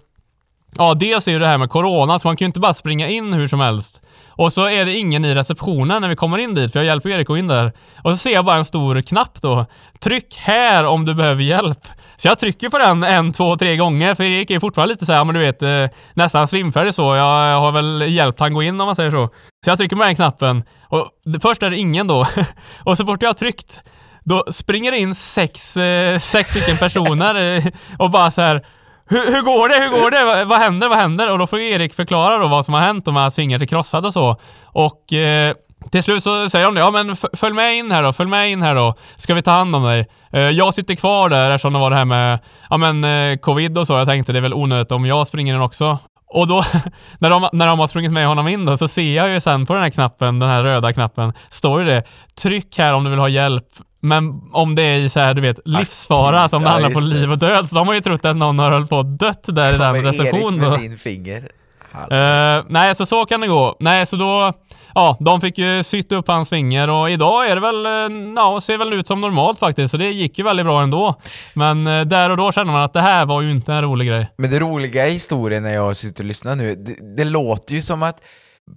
Ja, dels är ju det här med corona, så man kan ju inte bara springa in hur som helst. Och så är det ingen i receptionen när vi kommer in dit, för jag hjälper Erik att gå in där. Och så ser jag bara en stor knapp då. Tryck här om du behöver hjälp. Så jag trycker på den en, två, tre gånger, för Erik är fortfarande lite så här, men du vet, eh, nästan svimfärdig så. Jag har väl hjälpt han gå in om man säger så. Så jag trycker på den knappen, och först är det ingen då. och så fort jag har tryckt, då springer det in sex, eh, sex stycken personer eh, och bara så här hur, hur, går det? Hur går det? Vad, vad, händer? Vad händer? Och då får Erik förklara då vad som har hänt och med hans fingrar är krossat och så. Och eh, till slut så säger de det, ja men följ med in här då, följ med in här då, ska vi ta hand om dig. Eh, jag sitter kvar där eftersom det var det här med, ja men eh, covid och så, jag tänkte det är väl onödigt om jag springer in också. Och då, när de, när de har sprungit med honom in då, så ser jag ju sen på den här knappen, den här röda knappen, står ju det Tryck här om du vill ha hjälp men om det är i så här, du vet, livsfara som ja, det handlar på liv och död, så de har ju trott att någon har hållit på och dött där i den receptionen. med sin finger. Uh, nej, så så kan det gå. Nej, så då, ja, de fick ju sytt upp hans finger och idag är det väl, uh, ja, ser väl ut som normalt faktiskt, så det gick ju väldigt bra ändå. Men uh, där och då känner man att det här var ju inte en rolig grej. Men det roliga i historien när jag sitter och lyssnar nu, det, det låter ju som att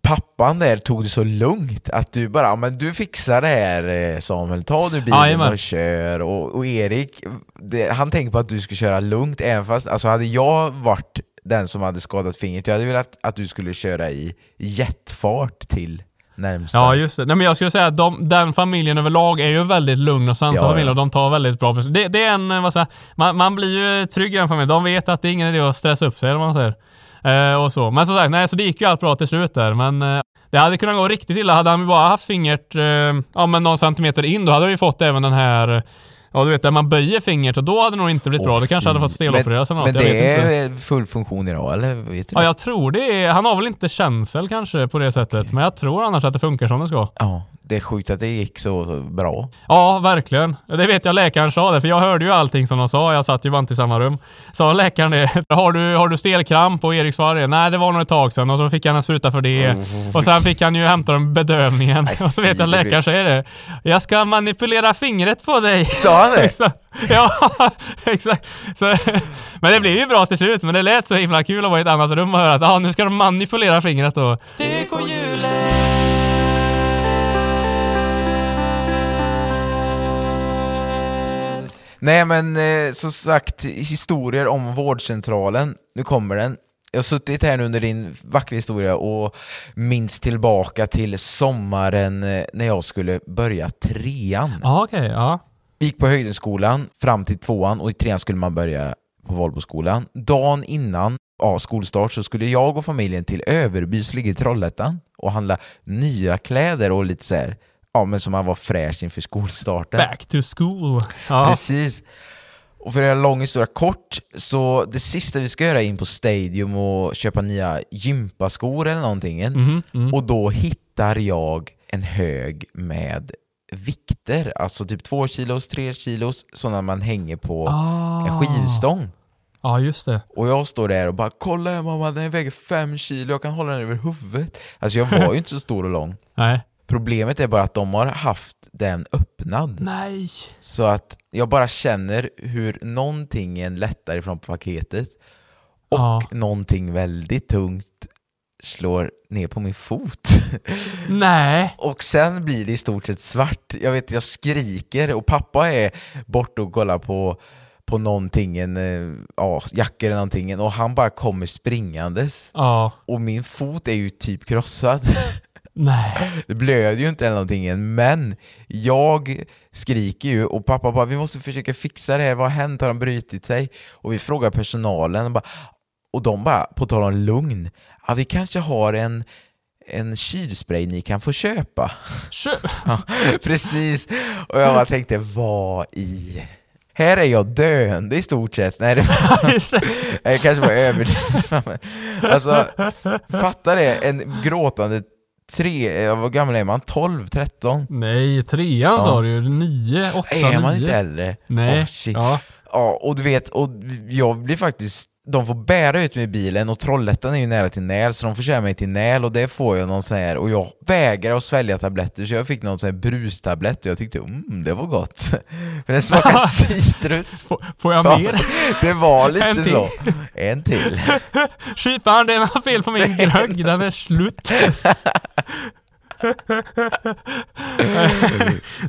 pappan där tog det så lugnt att du bara, men du fixar det här eh, Samuel, ta nu bilen Ajman. och kör och, och Erik, det, han tänkte på att du skulle köra lugnt även fast, alltså hade jag varit den som hade skadat fingret, jag hade velat att du skulle köra i jetfart till närmsta. Ja just det. Nej, men jag skulle säga att de, den familjen överlag är ju väldigt lugn och sansad ja, familj och de tar väldigt bra beslut. Det, det, är en, vad säger, man, man blir ju trygg i den familjen. De vet att det är ingen idé att stressa upp sig eller vad man säger. Eh, och så. Men som sagt, nej, så det gick ju allt bra till slut där. Men eh, det hade kunnat gå riktigt illa. Hade han bara haft fingret eh, ja, men någon centimeter in, då hade han ju fått även den här Ja du vet, där man böjer fingret och då hade det nog inte blivit bra. Det kanske hade fått stelopereras eller något. Men det vet inte. är full funktion idag, eller? Vet du Ja, det? jag tror det är, Han har väl inte känsel kanske på det sättet, men jag tror annars att det funkar som det ska. ja, det är sjukt att det gick så bra. Ja, verkligen. Det vet jag läkaren sa det, för jag hörde ju allting som de sa. Jag satt ju vant i samma rum. Sa läkaren det, har du, har du stelkramp? Och Erik svarade Nej, det var nog ett tag sedan. Och så fick han en spruta för det. Och sen fick han ju hämta den bedövningen. Nej, och så vet jag det läkaren säger det. Jag ska manipulera fingret på dig. Sa han det? Ja, exakt. Så, men det blev ju bra till slut. Men det lät så himla kul att vara i ett annat rum och höra att ah, nu ska de manipulera fingret då. Nej men eh, som sagt, historier om vårdcentralen, nu kommer den. Jag har suttit här nu under din vackra historia och minns tillbaka till sommaren eh, när jag skulle börja trean. Ja, okej. ja. gick på Höjdenskolan fram till tvåan och i trean skulle man börja på Valboskolan. Dagen innan ja, skolstart så skulle jag och familjen till Överby som ligger i Trollhättan och handla nya kläder och lite så här, ja men som man var fräsch inför skolstarten. Back to school. Ja. Precis. Och för att göra en lång historia kort, så det sista vi ska göra är in på Stadium och köpa nya gympaskor eller någonting. Mhm, mm. Och då hittar jag en hög med vikter, alltså typ 2 kilos, 3 kilos, sådana man hänger på Ah. en skivstång. Ja, just det. Och jag står där och bara 'Kolla här mamma, den väger 5 kilo, jag kan hålla den över huvudet' Alltså jag var ju inte så stor och lång. Nej. Problemet är bara att de har haft den öppnad. Nej. Så att jag bara känner hur någonting lättar ifrån paketet och Ja. någonting väldigt tungt slår ner på min fot. Nej. och sen blir det i stort sett svart. Jag vet, jag skriker och pappa är borta och kollar på på någonting, en eh, ja, jacka eller någonting och han bara kommer springandes. Ja. Och min fot är ju typ krossad. Nej. Det blöder ju inte eller någonting än, men jag skriker ju och pappa bara vi måste försöka fixa det här, vad har hänt? Har de brutit sig? Och vi frågar personalen och, bara, och de bara, på tal om lugn, ja, vi kanske har en en kylspray ni kan få köpa. Kö Ja, precis. Och jag bara tänkte, vad i... Här är jag döende i stort sett. Nej, det var, jag kanske var överdriven. Alltså, fatta det, en gråtande tre, eh, vad gammal är man? 12, 13? Nej, trean sa du ju. Nio, åtta, Är man nio. inte äldre? Nej. Shit. ja. Ja, och du vet, och jag blir faktiskt de får bära ut mig i bilen och Trollhättan är ju nära till Näl så de får köra mig till Näl och det får jag någon sån här och jag vägrar att svälja tabletter så jag fick någon sån här brustablett och jag tyckte mm, det var gott. För den smakar citrus. Får, jag Ja, mer? det var lite En så. En till. Kyparen, det är något fel på min glögg. Den är slut.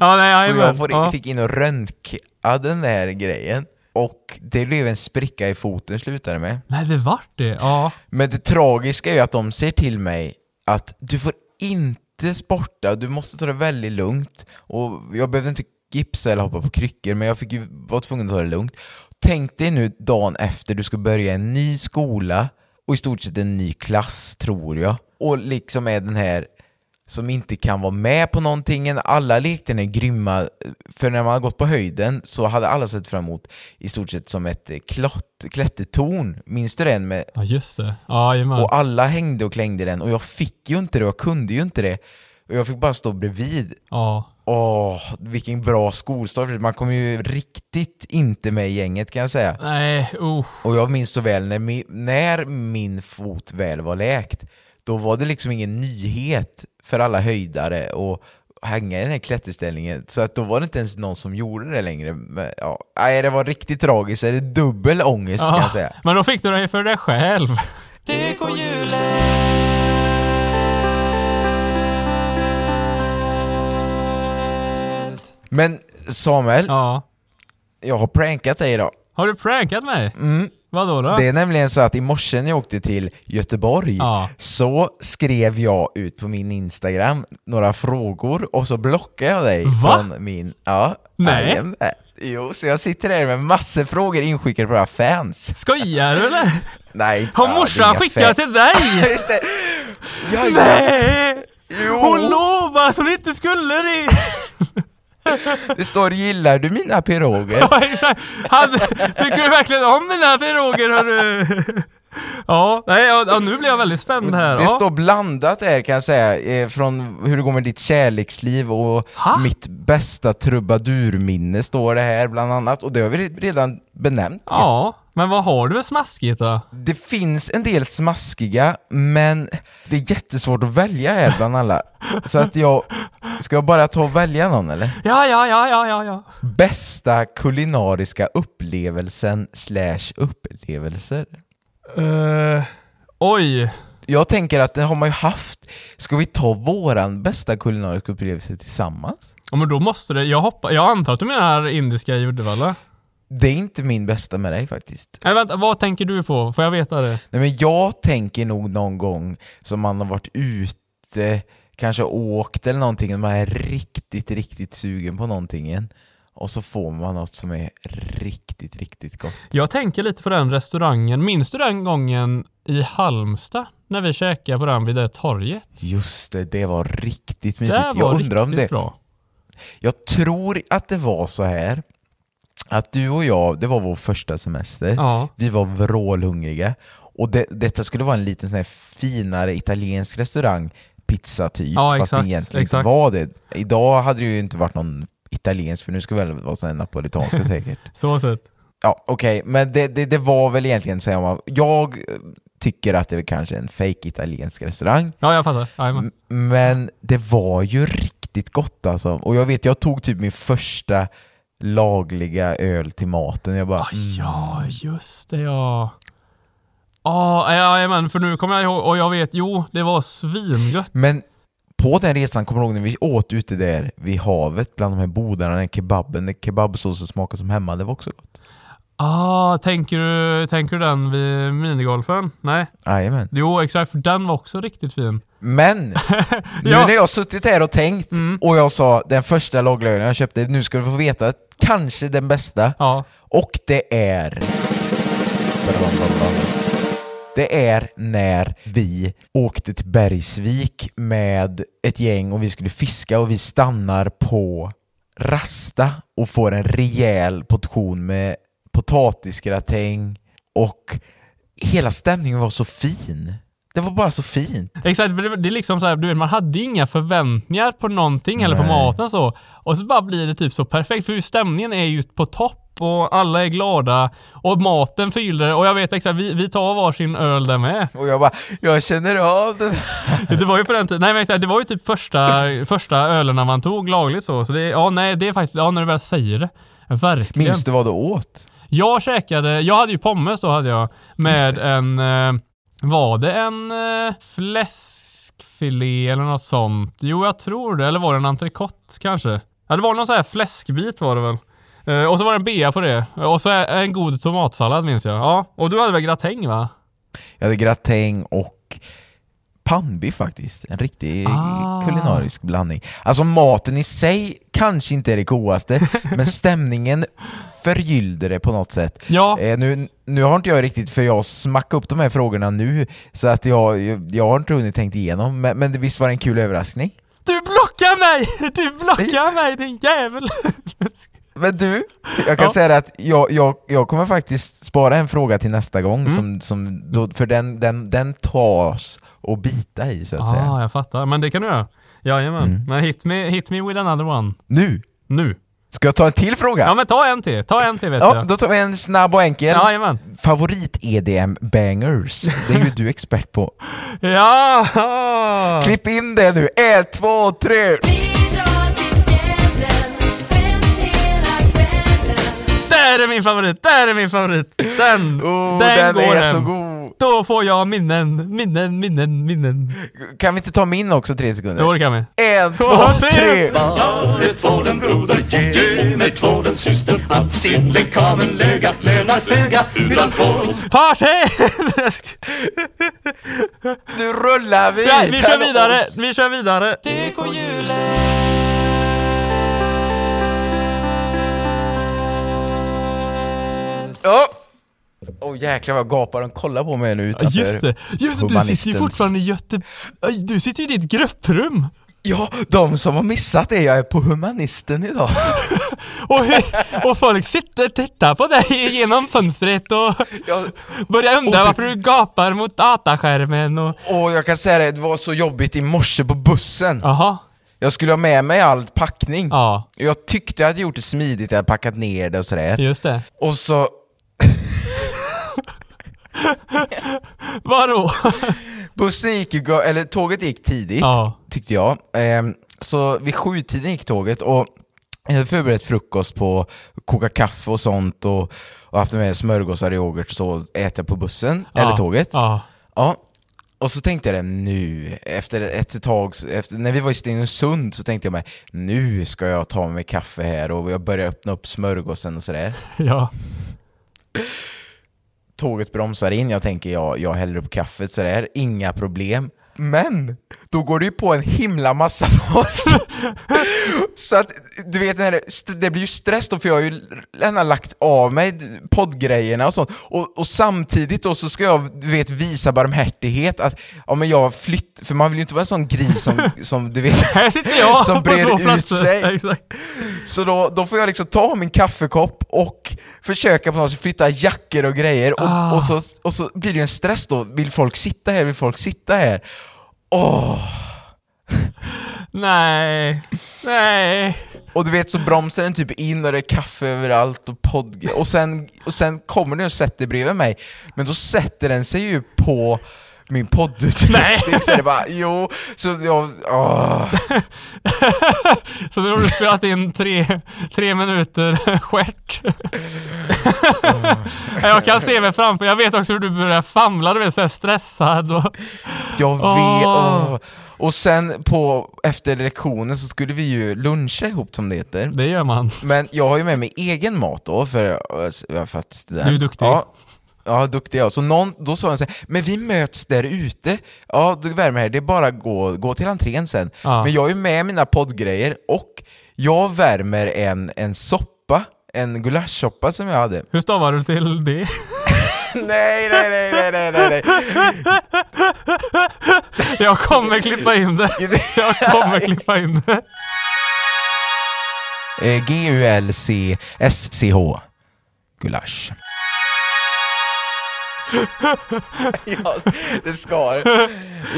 ja, nej, Så jajamän. jag får, ja. fick in och röntga den där grejen och det blev en spricka i foten slutade med. Nej, det vart det. Ja. Men det tragiska är ju att de säger till mig att du får inte sporta, du måste ta det väldigt lugnt. Och jag behövde inte gipsa eller hoppa på kryckor, men jag fick ju vara tvungen att ta det lugnt. Tänk dig nu dagen efter du ska börja en ny skola och i stort sett en ny klass, tror jag. Och liksom är den här som inte kan vara med på någonting. Alla lekterna är grymma, för när man har gått på höjden så hade alla sett fram emot i stort sett som ett klott, klättertorn. Minns du den? Med, ja, just det. Ja, jajamän. och alla hängde och klängde den och jag fick ju inte det och jag kunde ju inte det. Och jag fick bara stå bredvid. Ja. Åh, vilken bra skolstart. Man kom ju riktigt inte med i gänget kan jag säga. Nej, usch. Och jag minns så väl när min, när min fot väl var läkt, då var det liksom ingen nyhet för alla höjdare och hänga i den här klätterställningen. Så att då var det inte ens någon som gjorde det längre. Men, ja, nej, det var riktigt tragiskt. Det är dubbel ångest kan jag säga. Men då fick du dig för dig själv. Men Samuel, Ja. jag har prankat dig idag. Har du prankat mig? Mm. Vadå då? Det är nämligen så att i morse när jag åkte till Göteborg Ja. så skrev jag ut på min Instagram några frågor och så blockade jag dig Va? från min... Ja, Nej. jajamän. Jo, så jag sitter här med massor frågor inskickade på våra fans. Skojar du eller? Nej, Har morsan skickat till dig? Just det! Ja. Nej! Jo. Hon lovade att hon inte skulle det! Det står 'Gillar du mina piroger?' Ja, exakt. Han, tycker du verkligen om mina piroger hörru? Ja, nej, ja, nu blir jag väldigt spänd här. Det ja. står blandat där kan jag säga, eh, från hur det går med ditt kärleksliv och Ha? mitt bästa trubadurminne står det här bland annat, och det har vi redan benämnt. Ja, men vad har du för smaskigt då? Det finns en del smaskiga, men det är jättesvårt att välja här bland alla. Så att jag, ska jag bara ta och välja någon eller? Ja, ja, ja, ja, ja, ja. Bästa kulinariska upplevelsen slash upplevelser. Uh, oj. Jag tänker att det har man ju haft. Ska vi ta våran bästa kulinariska upplevelse tillsammans? Ja, men då måste det, jag hoppas, jag antar att du menar indiska i Uddevalla? Det är inte min bästa med dig faktiskt. Nej vänta, vad tänker du på? Får jag veta det? Nej men jag tänker nog någon gång som man har varit ute, kanske åkt eller någonting, och man är riktigt, riktigt sugen på någonting igen. Och så får man något som är riktigt, riktigt gott. Jag tänker lite på den restaurangen, minns du den gången i Halmstad? När vi käkade på den vid det torget? Just det, det var riktigt Det mysigt. var Jag undrar om det... bra. Jag tror att det var så här att du och jag, det var vår första semester. Ja. Vi var vrålhungriga. Och det, detta skulle vara en liten sån finare italiensk restaurang, pizza typ, Ja, fast exakt, det egentligen exakt. inte var det. Idag hade det ju inte varit någon italiensk, för nu ska det väl vara sån napolitanska säkert. Så sett. Ja, okej, men det, det, det var väl egentligen så här, jag eh, tycker att det är kanske en fake italiensk restaurang, Ja, jag fattar. M- men det var ju riktigt gott alltså. Och jag vet, jag tog typ min första lagliga öl till maten. Jag bara, Ah, ja, just det ja. Ja, jajamän, för nu kommer jag ihåg, och jag vet, jo, det var svingött. Men på den resan, kommer du ihåg när vi åt ute där vid havet bland de här bodarna, den kebaben, den kebabsåsen smakade som hemma, det var också gott. Ah, tänker du, tänker du den vid minigolfen? Nej? Jajamän. Jo, exakt, för den var också riktigt fin. Men, nu Ja. Mm. när jag suttit här och tänkt och jag sa den första lagliga ölen jag köpte, nu ska du få veta kanske den bästa, Ja. och det är... Det är när vi åkte till Bergsvik med ett gäng och vi skulle fiska och vi stannar på Rasta och får en rejäl portion med potatisgratäng och hela stämningen var så fin. Det var bara så fint. Exakt, det, är liksom så här, du vet, man hade inga förväntningar på någonting eller på Nej. maten så. Och så bara blir det typ så perfekt, för stämningen är ju på topp och alla är glada och maten fyller och jag vet exakt, vi, vi tar varsin öl där med. Och jag bara, jag känner av det Det var ju på den tiden, nej men exakt, det var ju typ första, första ölerna man tog lagligt så. Så det, ja nej det är faktiskt, ja när du väl säger det. Verkligen. Minns du vad du åt? Jag käkade, jag hade ju pommes då hade jag, med en, eh, var det en eh, fläskfilé eller något sånt? Jo jag tror det, eller var det en entrecote kanske? Ja det var någon sån här fläskbit var det väl. Eh, och så var det en bea på det. Och så en god tomatsallad minns jag. Ja, och du hade väl gratäng va? Jag hade gratäng och pannbiff faktiskt. En riktig Ah. kulinarisk blandning. Alltså maten i sig kanske inte är det godaste, men stämningen förgyllde det på något sätt. Ja. Eh, nu, nu har inte jag riktigt, för jag smackade upp de här frågorna nu, så att jag, jag, jag har inte hunnit tänkt igenom, men, men visst var det en kul överraskning? Du blockar mig! Du blockar mig din jävel! Men du, jag kan Ja. säga att jag, jag, jag kommer faktiskt spara en fråga till nästa gång, Mm. som, som då, för den, den, den tas och bita i så att säga. ah, jag fattar. Men det kan du göra. Jajamän. Mm. Men hit me, hit me with another one. Nu! Nu. Ska jag ta en till fråga? Ja men ta en till. Ta en till vet Ja, jag. då tar vi en snabb och enkel. Jajamän. Favorit-EDM-bangers. Det är ju du expert på. Ja! Klipp in det nu! Ett, två, tre! Där är min favorit! Där är min favorit! Den! Oh, den, den, går är hem. så god! Då får jag minnen, minnen, minnen, minnen. Kan vi inte ta min också tre sekunder? Jo det kan vi. En, två, tre. tre! Ta det tvålen broder, ge mig tvålen syster Att sillen kamen legat lönar föga utan tvål Party! Nu rullar vi! ja, vi kör vidare, vi kör vidare. Ja! Åh jäklar vad gapar de kollar på mig nu Ja, utanför Just det, just det, du sitter ju fortfarande i Göte... Aj, Du sitter ju i ditt grupprum! Ja, de som har missat det, jag är på Humanisten idag. Och, och folk sitter och tittar på dig genom fönstret och Jag, börjar undra typ- varför du gapar mot dataskärmen och... och jag kan säga det, det var så jobbigt i morse på bussen. Jaha, Jag skulle ha med mig all packning. ja, Jag tyckte jag hade gjort det smidigt, jag hade packat ner det och sådär. just det. Och så, Vadå? bussen gick ju, eller tåget gick tidigt, Ja. tyckte jag. Ehm, så vid sjutiden gick tåget och jag hade förberett frukost på koka kaffe och sånt och, och haft med smörgåsar, yoghurt och så äta på bussen, eller Ja, tåget. Ja. Ja, och så tänkte jag det nu, efter ett tag, efter, när vi var i Stenungsund så tänkte jag mig nu ska jag ta mig kaffe här och jag börjar öppna upp smörgåsen och sådär. Ja. Tåget bromsar in, jag tänker jag, jag häller upp kaffet sådär, inga problem. Men då går det ju på en himla massa folk. så att du vet, när det, det blir ju stress då för jag har ju redan lagt av mig poddgrejerna och sånt. Och, och samtidigt då så ska jag du vet, visa barmhärtighet att ja, men jag flytt, för man vill ju inte vara en sån gris som, som du vet Här sitter jag Som breder ut sig. Så då, då får jag liksom ta min kaffekopp och försöka på något sätt flytta jackor och grejer och, Ah. och, så, och så blir det ju en stress då, vill folk sitta här, vill folk sitta här? Åh! Nej. Nej. Och du vet så bromsar den typ in och det är kaffe överallt och podd och sen, och sen kommer den och sätter bredvid mig, men då sätter den sig ju på min poddutrustning så är det bara jo, så jag, åh. Så nu har du spelat in tre, tre minuter stjärt. jag kan se mig framför, jag vet också hur du börjar famla, du vet såhär stressad och... Jag vet, Åh. Och sen på, efter lektionen så skulle vi ju luncha ihop som det heter. Det gör man. Men jag har ju med mig egen mat då, för jag är faktiskt student. Du är duktig. Ja, ja duktig jag. Så någon, då sa han så här, men vi möts där ute. Ja, du värmer här, det är bara att gå, gå till entrén sen. Ja. Men jag är ju med mina poddgrejer och jag värmer en, en soppa, en gulaschsoppa som jag hade. Hur stavar du till det? nej, nej, nej, nej, nej, nej, nej. Jag kommer klippa in det. Jag kommer klippa in det. Eh, G-U-L-C-S-C-H. Gulasch. Ja, det ska det.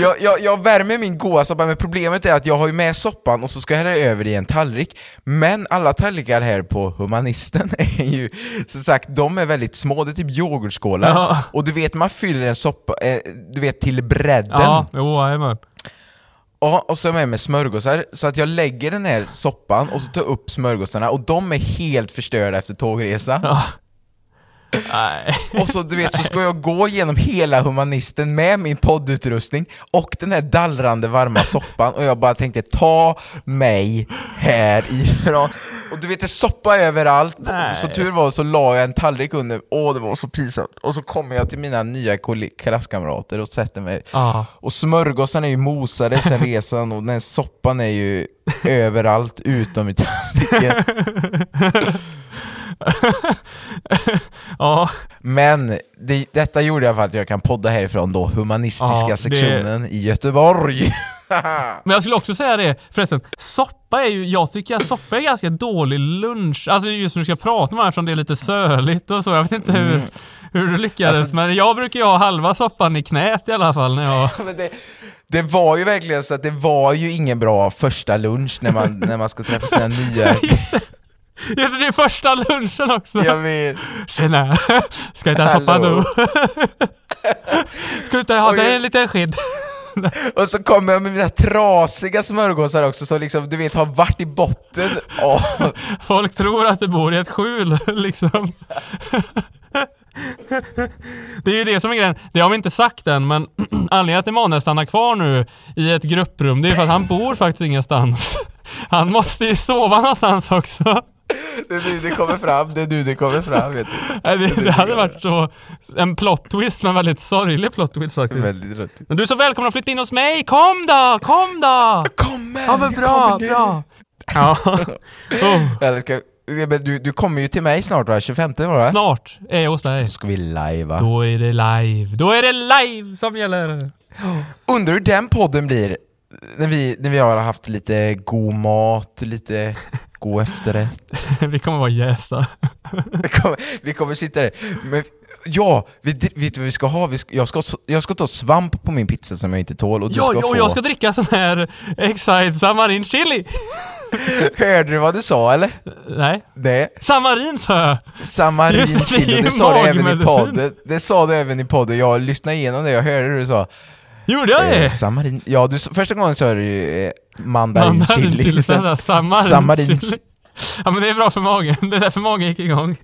jag, jag, jag värmer min goa soppa, men problemet är att jag har ju med soppan och så ska jag hälla över i en tallrik. Men alla tallrikar här på Humanisten är ju, som sagt, de är väldigt små, det är typ yoghurtskålar. Ja. Och du vet, man fyller en soppa, eh, du vet, till bredden. Ja, jo, jajamän. Ja, och så med med smörgåsar, så att jag lägger den här soppan och så tar upp smörgåsarna och de är helt förstörda efter tågresa. Ja. Nej. Och så du vet, så ska jag gå igenom hela humanisten med min poddutrustning och den här dallrande varma soppan och jag bara tänkte ta mig härifrån. Och du vet, det soppa överallt. Nej. Så tur var så la jag en tallrik under, åh det var så pinsamt. Och så kommer jag till mina nya klasskamrater och sätter mig Ja. och smörgåsarna är ju mosade sen resan och den här soppan är ju överallt utom i tallriken. Ja. Men det, detta gjorde jag för att jag kan podda härifrån då, humanistiska Ja, det- sektionen i Göteborg. Men jag skulle också säga det, förresten, soppa är ju, jag tycker att soppa är ganska dålig lunch. Alltså just när du ska prata med eftersom det är lite söligt och så. Jag vet inte hur, hur du lyckades, Alltså- men jag brukar ju ha halva soppan i knät i alla fall när jag... Det, det var ju verkligen så att det var ju ingen bra första lunch när man, när man ska träffa sina nya... Just det, det, är första lunchen också. Jag vet. Tjena! Ska jag ta soppa nu? Ska du inte ha dig en liten sked? Och så kommer jag med mina trasiga smörgåsar också som liksom, du vet, har varit i botten av... Folk tror att du bor i ett skjul liksom. Det är ju det som är grejen. Det har vi inte sagt än, men anledningen att Emanuel stannar kvar nu i ett grupprum, det är för att han bor faktiskt ingenstans. Han måste ju sova någonstans också. Det är nu det kommer fram, det är nu det kommer fram, vet du. Nej, Det, det hade varit så en plot twist, men väldigt sorglig plot twist faktiskt. Väldigt rätt. Men du är så välkommen att flytta in hos mig, kom då, kom då! Kommer! Ja men jag bra, bra! Ja. Oh. Eller ska, Men Du, du kommer ju till mig snart va? 25 var det? Snart är jag hos dig. Då ska vi live va? Då är det live. Då är det live som gäller. Undrar hur den podden blir när vi, när vi har haft lite god mat, lite god efterrätt. Vi kommer vara jästa. Vi kommer, vi kommer sitta där. Men, ja, vi, vet du vad vi ska ha? Vi ska, jag, ska, jag ska ta svamp på min pizza som jag inte tål och du Ja, ska och få... jag ska dricka sån här Excite Samarin Chili. Hörde du vad du sa eller? Nej, Det? Samarin sa jag. Samarin Just det chili, det sa du även i podden. Det sa du även i podden, jag lyssnade igenom det, jag hörde det du sa. Gjorde jag Eh, det? samarin, ja du, första gången sa du ju eh, mandarin chili. chili. sen sen Samarin samarin chili. Ja men det är bra för magen. Det är därför magen gick igång.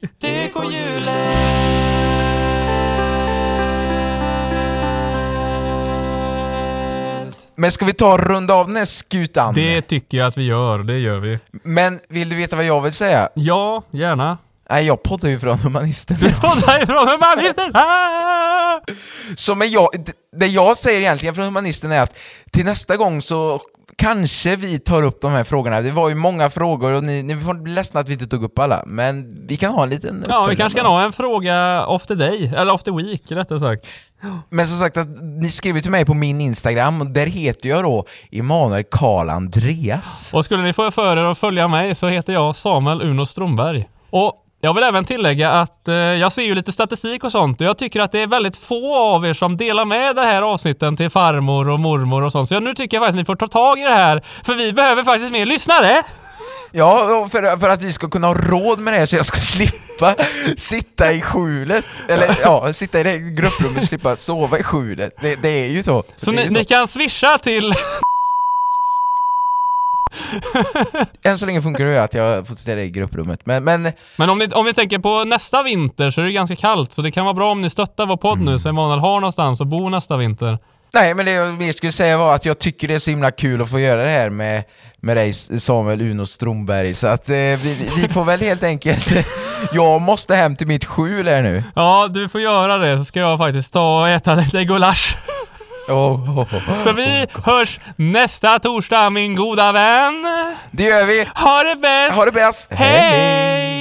Men ska vi ta och runda av den här skutan? Det tycker jag att vi gör. Det gör vi. Men vill du veta vad jag vill säga? Ja, gärna. Nej, jag poddar ju från Humanisten. Podda ifrån humanisten! Ah! Så men jag, det jag säger egentligen från Humanisten är att till nästa gång så kanske vi tar upp de här frågorna. Det var ju många frågor och ni, ni får bli ledsna att vi inte tog upp alla, men vi kan ha en liten Ja, vi kanske kan ha en fråga off the day, eller off the week rättare sagt. Men som sagt, att ni skriver till mig på min Instagram och där heter jag då Emanuel Karl Andreas. Och skulle ni få för er att följa mig så heter jag Samuel Uno Stromberg. Och jag vill även tillägga att eh, jag ser ju lite statistik och sånt och jag tycker att det är väldigt få av er som delar med det här avsnitten till farmor och mormor och sånt. Så jag, nu tycker jag faktiskt att ni får ta tag i det här, för vi behöver faktiskt mer lyssnare! Ja, för, för att vi ska kunna ha råd med det här så jag ska slippa sitta i skjulet, eller ja, sitta i det grupprummet och slippa sova i skjulet. Det, det är ju så. Så är ni, ju ni kan swisha till... Än så länge funkar det att jag får sitta i grupprummet, men, men Men om, ni, om vi tänker på nästa vinter så är det ganska kallt, så det kan vara bra om ni stöttar vår podd nu så Emanuel har någonstans att bo nästa vinter. nej, men det jag mer skulle säga var att jag tycker det är så himla kul att få göra det här med, med dig Samuel Uno Stromberg, så att eh, vi, vi får väl helt enkelt jag måste hem till mitt skjul här nu. Ja, du får göra det så ska jag faktiskt ta och äta lite gulasch. Oh, oh, oh. Så vi hörs nästa torsdag min goda vän. Det gör vi! Ha det bäst! Ha det bäst! Hej!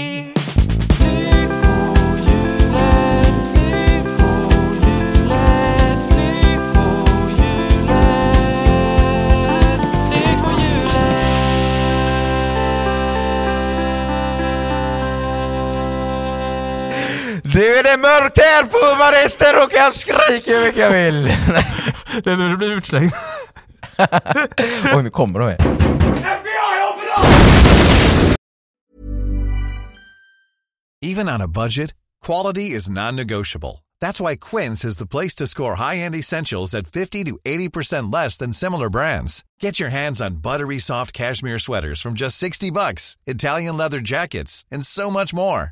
Nu är det mörkt här på Humanisten och jag skriker hur mycket jag vill! Det är nu du blir utslängd. Oj, nu kommer de här. Even on a budget, quality is non-negotiable. That's why Quince is the place to score high-end essentials at 50 to 80% less than similar brands. Get your hands on buttery soft cashmere sweaters from just 60 bucks, Italian leather jackets, and so much more.